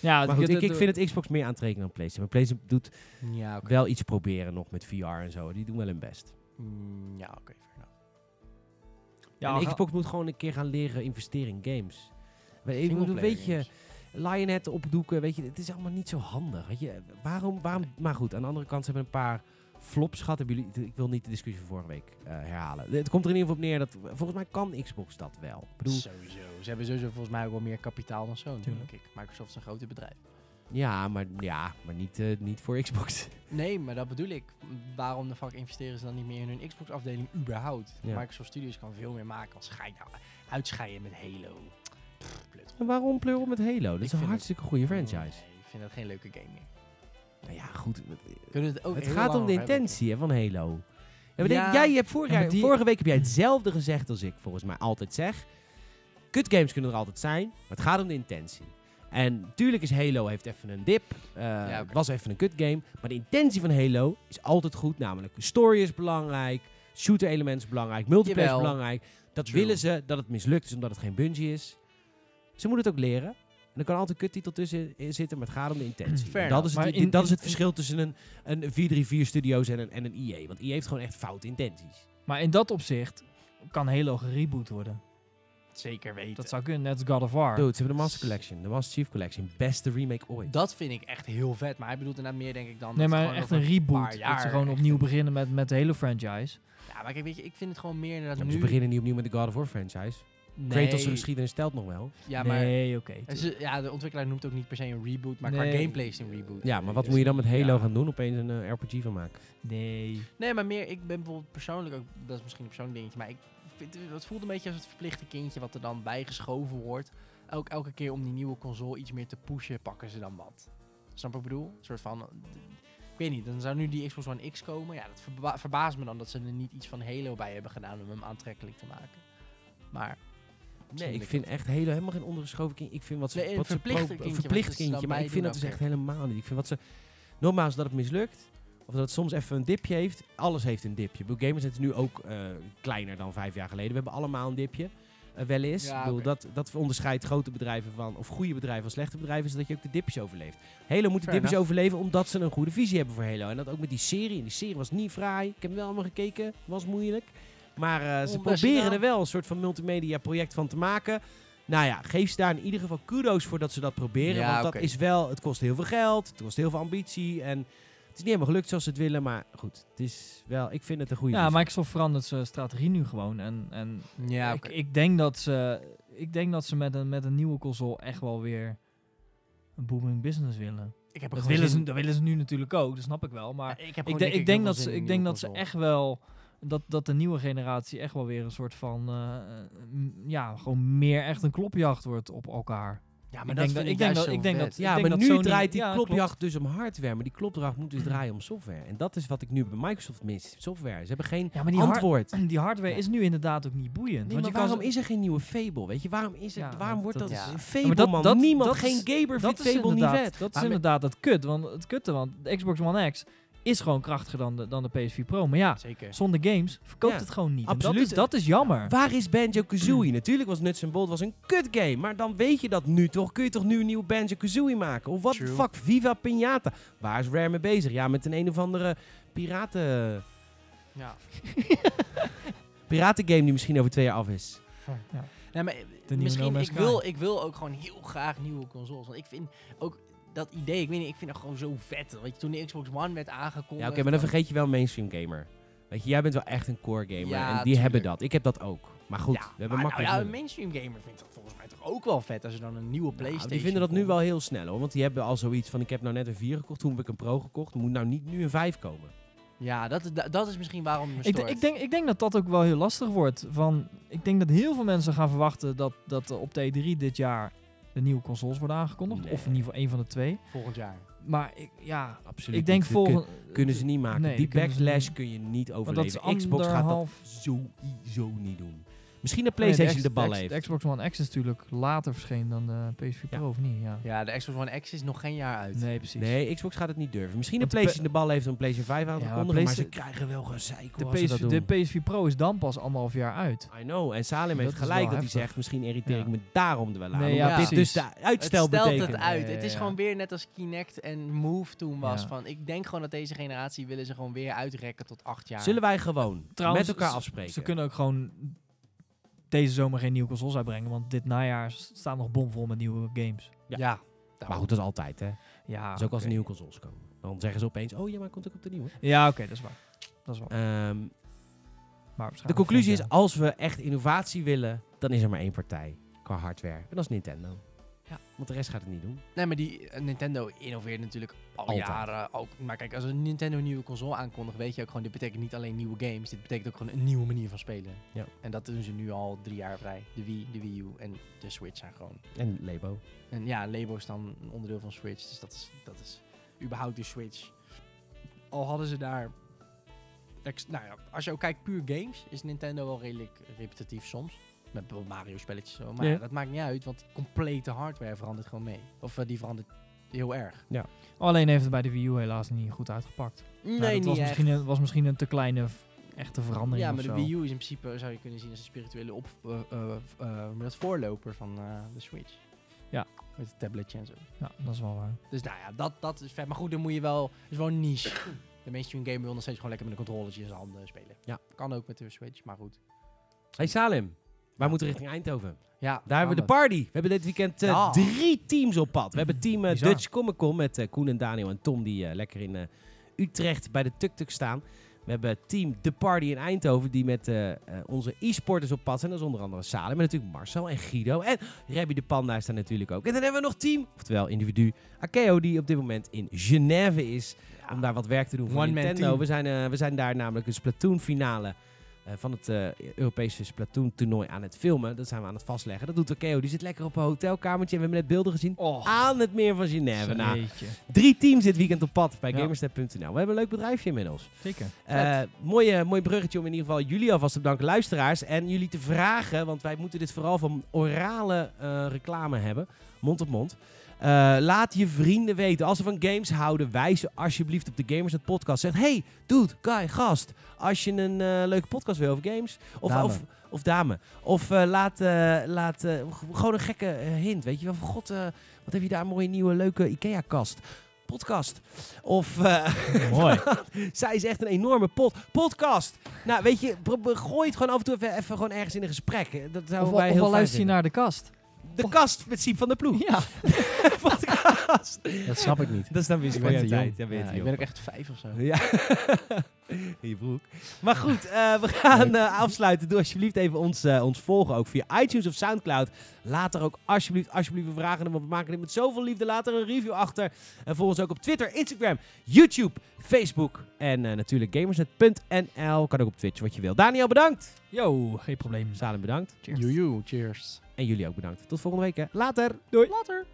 Ja, Maar goed, ik, ik vind het Xbox meer aantrekkelijk dan PlayStation. Maar PlayStation doet Ja, oké. wel iets proberen nog met VR en zo. Die doen wel hun best. Mm, ja, oké. enough. ja, en Xbox moet gewoon een keer gaan leren investeren in games. Ik bedoel, Singleplayer weet je. Lionhead opdoeken, weet je, het is allemaal niet zo handig. Weet je, waarom, waarom, maar goed, aan de andere kant, ze hebben een paar flops gehad. Hebben jullie, ik wil niet de discussie van vorige week eh, herhalen. Het komt er in ieder geval op neer dat, volgens mij kan Xbox dat wel. Ik bedoel, Sowieso. Ze hebben sowieso volgens mij ook wel meer kapitaal dan denk ik. Microsoft is een groot bedrijf. ja, maar, ja, maar niet, eh, niet voor Xbox. Nee, maar dat bedoel ik. Waarom de fuck investeren ze dan niet meer in hun Xbox-afdeling überhaupt? Ja. Microsoft Studios kan veel meer maken als ga je nou uitscheiden met Halo. Pff. En waarom pleur op met Halo? Dat Ik is een hartstikke goede Nee, franchise. ik vind dat geen leuke game meer. Nou ja, goed. Kunnen het ook Het heel gaat om de intentie hè, van Halo. Ja, maar Ja. denk, jij hebt vorig Ja, maar jaar, die- vorige week heb jij hetzelfde gezegd als ik volgens mij altijd zeg. Kut games kunnen er altijd zijn, maar het gaat om de intentie. En natuurlijk is Halo heeft even een dip. Ja. Het was even een kut game. Maar de intentie van Halo is altijd goed. Namelijk, story is belangrijk. Shooter element is belangrijk. Multiplayer is belangrijk. Dat True. willen ze. Dat het mislukt is omdat het geen Bungie is. Ze moeten het ook leren. En er kan altijd een kuttitel tussen zitten, maar het gaat om de intentie. Fair En dat is, het, in- dat is in- het verschil tussen een, een 434 Studios en een, en een EA. Want EA heeft gewoon echt foute intenties. Maar in dat opzicht kan Halo gereboot worden. Zeker weten. Dat zou kunnen, net als God of War. Dude, ze hebben de Master Collection, de Master Chief Collection. Beste remake ooit. Dat vind ik echt heel vet. Maar hij bedoelt inderdaad meer, denk ik, dan... nee, maar echt een reboot. Dat ze gewoon opnieuw een- beginnen met, met de Halo franchise. Ja, maar kijk, weet je, ik vind het gewoon meer Ja, inderdaad maar nu... ze beginnen niet opnieuw met de God of War franchise. Nee. Kratos' geschiedenis stelt nog wel. Ja, maar... nee, oké. ja, de ontwikkelaar noemt ook niet per se een reboot, maar qua gameplay is een reboot. Ja, maar wat Dus- moet je dan met Halo ja. gaan doen? Opeens een eh, RPG van maken. Nee. Nee, maar meer, ik ben bijvoorbeeld persoonlijk ook, dat is misschien een persoonlijk dingetje, maar ik vind, het voelt een beetje als het verplichte kindje wat er dan bijgeschoven wordt. Elk, elke keer om die nieuwe console iets meer te pushen, pakken ze dan wat. Snap wat ik bedoel? Een soort van, ik weet niet, dan zou nu die Xbox One X komen. Ja, dat verba- verbaast me dan dat ze er niet iets van Halo bij hebben gedaan om hem aantrekkelijk te maken. Maar, Nee, ik vind echt Halo helemaal geen ondergeschoven kindje. Ik vind wat ze... Nee, een wat verplicht kindje, verplicht kindje, maar ik vind dat dus ook echt helemaal niet. Ik vind wat ze... Nogmaals, dat het mislukt. Of dat het soms even een dipje heeft. Alles heeft een dipje. Gamers zijn nu ook eh, kleiner dan vijf jaar geleden. We hebben allemaal een dipje. eh, wel eens. Ja, ik bedoel, dat, dat onderscheidt grote bedrijven van, of goede bedrijven van slechte bedrijven, is dat je ook de dipjes overleeft. Halo moet de dipjes enough. overleven omdat ze een goede visie hebben voor Halo. En dat ook met die serie. En die serie was niet fraai. Ik heb hem wel allemaal gekeken. Was moeilijk. Maar eh, ze proberen er wel een soort van multimedia project van te maken. Nou ja, geef ze daar in ieder geval kudo's voor dat ze dat proberen. Ja, want dat is wel, het kost heel veel geld. Het kost heel veel ambitie. En het is niet helemaal gelukt zoals ze het willen. Maar goed, het is wel, ik vind het een goede Ja, visie. Microsoft verandert zijn strategie nu gewoon. En, en ja, ik, ik, denk dat ze, ik denk dat ze met een, met een nieuwe console echt wel weer een booming business willen. ik heb Dat willen, ze, dat willen ze nu natuurlijk ook, dat snap ik wel. Maar Ja, ik, heb ik, de- ik, denk dat ze, ik denk dat ze echt wel... Dat, dat de nieuwe generatie echt wel weer een soort van... eh, eh, m- ja, gewoon meer echt een klopjacht wordt op elkaar. Ja, maar ik dat denk dat- ik denk dat- ik denk dat- Ja, denk maar dat nu Sony- draait die ja, klopjacht dus om hardware. Maar die klopjacht moet dus draaien om software. En dat is wat ik nu bij Microsoft mis. Software. Ze hebben geen Ja, maar die, hard- antwoord. die hardware is nu inderdaad ook niet boeiend. Nee, want maar waarom is er geen nieuwe Fable? Weet je, waarom, is er, waarom dat- wordt dat, dat Fable, dat- man? dat- Niemand, dat geen gamer dat vindt Fable niet vet. dat is inderdaad het kut. Want het kutte, want de Xbox One X is gewoon krachtiger dan de, dan de PS4 Pro. Maar ja, Zeker. zonder games verkoopt Ja, het gewoon niet. En absoluut. Dat is, dat is jammer. Waar is Banjo-Kazooie? Natuurlijk was Nuts Bolt was een kut game. Maar dan weet je dat nu toch. Kun je toch nu een nieuwe Banjo-Kazooie maken? Of wat True. fuck? Viva Pinata. Waar is Rare mee bezig? Ja, met een een of andere piraten... Ja. Piratengame die misschien over twee jaar af is. Ja. Nee, maar misschien, No ik wil, ik wil ook gewoon heel graag nieuwe consoles. Want ik vind ook dat idee, ik weet niet, ik vind het gewoon zo vet. Weet je, toen de Xbox One werd aangekondigd. Ja, oké, maar dan vergeet je wel een mainstream gamer. Weet je, jij bent wel echt een core gamer. Ja, en die tuurlijk. hebben dat. Ik heb dat ook. Maar goed, ja, we hebben maar nou makkelijk... ja, een mainstream gamer vindt dat volgens mij toch ook wel vet als er dan een nieuwe Nou, PlayStation die vinden dat nu wel heel snel hoor. Want die hebben al zoiets van: ik heb nou net een 4 gekocht, toen heb ik een Pro gekocht. Er moet nou niet nu een 5 komen. Ja, dat, dat, dat is misschien waarom Ik, ik, denk, ik denk dat dat ook wel heel lastig wordt. Van, ik denk dat heel veel mensen gaan verwachten dat, dat op de E3 dit jaar de nieuwe consoles worden aangekondigd. Nee. Of in ieder geval één van de twee. Volgend jaar. Maar ik, ja, Absoluut. ik denk niet. Volgende... kunnen ze niet maken. Nee, die backlash kun je niet overleven. Xbox gaat dat sowieso niet doen. Misschien de Nee, PlayStation de, bal heeft. De Xbox One X is natuurlijk later verschenen dan de PS4 Ja. Pro, of niet? Ja. Ja, de Xbox One X is nog geen jaar uit. Nee, precies. Nee, Xbox gaat het niet durven. Misschien de Want de PlayStation de bal heeft om PlayStation 5 aan te Ja, kondigen, maar ze krijgen wel gezeik de, hoor, als ze dat PS, doen. de PS4 Pro is dan pas anderhalf jaar uit. I know. En Salim Dat heeft gelijk dat hij heftig. zegt, misschien irriteer ik Ja. me daarom er wel aan. Nee, ja, dit dus de uitstel het stelt betekent. het uit. Ja, het is gewoon weer net als Kinect en Move toen was. Ja. Van, ik denk gewoon dat deze generatie willen ze gewoon weer uitrekken tot acht jaar. Zullen wij gewoon Trouwens, met elkaar afspreken? Ze kunnen ook gewoon deze zomer geen nieuwe consoles uitbrengen, want dit najaar staat nog bomvol met nieuwe games. Ja. Ja. maar goed, dat is altijd hè. Ja, is ook als oké. nieuwe consoles komen. Dan zeggen ze opeens, oh ja, maar komt ook op de nieuwe. Ja, oké, dat is waar. Dat is waar. Ehm, Maar de conclusie is, als we echt innovatie willen, dan is er maar één partij qua hardware. En dat is Nintendo. Ja. Want de rest gaat het niet doen. Nee, maar die eh, Nintendo innoveert natuurlijk al Altijd. jaren ook. Maar kijk, als een Nintendo een nieuwe console aankondigt, weet je ook gewoon, dit betekent niet alleen nieuwe games. Dit betekent ook gewoon een nieuwe manier van spelen. Ja. En dat doen ze nu al drie jaar vrij. De Wii, de Wii U en de Switch zijn gewoon. En Lebo. En ja, Labo is dan een onderdeel van Switch. Dus dat is, dat is überhaupt de Switch. Al hadden ze daar... Nou ja, als je ook kijkt puur games, is Nintendo wel redelijk repetitief soms. Met Mario spelletjes zo. Maar Ja. dat maakt niet uit, want complete hardware verandert gewoon mee. Of eh, die verandert heel erg. jaar. Alleen heeft het bij de Wii U helaas niet goed uitgepakt. Nee, Nou, dat was echt. misschien, een, was misschien een te kleine echte verandering Ja, of maar de zo. Wii U is in principe, zou je kunnen zien, als een spirituele op, eh, eh, eh, voorloper van eh, de Switch. Ja. Met het tabletje en zo. Ja, dat is wel waar. Dus nou ja, dat, dat is vet. Maar goed, dan moet je wel... Het is wel een niche. De mainstream gamer wil nog steeds gewoon lekker met een controllertje in zijn handen spelen. Ja. Kan ook met de Switch, maar goed. Hey Salim, wij moeten richting Eindhoven. Ja, Daar hebben we de party. We hebben dit weekend eh, Ja. drie teams op pad. We hebben team eh. Dutch Comic Con met eh, Koen en Daniel en Tom die lekker in Utrecht bij de Tuk-Tuk staan. We hebben team The Party in Eindhoven die met onze e-sporters op pad zijn. Dat is onder andere Salim, maar natuurlijk Marcel en Guido. En Rebby de Panda is daar natuurlijk ook. En dan hebben we nog team, oftewel individu, Akeo die op dit moment in Genève is. Om daar wat werk te doen voor Nintendo. team. We zijn, we zijn daar namelijk een Splatoon finale van het eh, Europese Splatoon toernooi aan het filmen. Dat zijn we aan het vastleggen. Dat doet Akeo. Die zit lekker op een hotelkamertje. En we hebben net beelden gezien Oh, aan het meer van Genève. Nou, drie teams dit weekend op pad bij Ja. Gamersnet.nl. We hebben een leuk bedrijfje inmiddels. Zeker. Eh mooie, mooi bruggetje om in ieder geval jullie alvast te bedanken, luisteraars. En jullie te vragen, want wij moeten dit vooral van orale eh, reclame hebben. Mond op mond. Eh, laat je vrienden weten. Als ze van games houden, wijs ze alsjeblieft op de Gamersnet podcast. Zeg, hey, dude, guy, gast. Als je een eh, leuke podcast wil over games. Of Dame. Of, of dame. Of eh, laat, eh, laat gewoon een gekke hint. Weet je wel, van god, eh, wat heb je daar een mooie nieuwe leuke Ikea-kast. Podcast. Of... eh, Mooi. zij is echt een enorme pot podcast. Nou, weet je, gooi het gewoon af en toe even, even gewoon ergens in een gesprek. Dat zouden Of, wij of heel luister je naar de kast. De kast met Siep van de Ploeg. Ja. podcast. Dat snap ik niet. Dat is dan weer te tijd. Ja, ik ben ook echt vijf of zo. Ja. In je broek. Maar goed, eh, we gaan eh, afsluiten. Doe alsjeblieft even ons, eh, ons volgen. Ook via iTunes of Soundcloud. Laat er ook alsjeblieft, alsjeblieft een vraag in. Want we maken dit met zoveel liefde. Laat er een review achter. En volg ons ook op Twitter, Instagram, YouTube, Facebook. En eh, natuurlijk gamersnet.nl. Kan ook op Twitch wat je wil. Daniel, bedankt. Yo, geen probleem. Salem, bedankt. Cheers. Cheers. En jullie ook bedankt. Tot volgende week. Hè. Later. Later.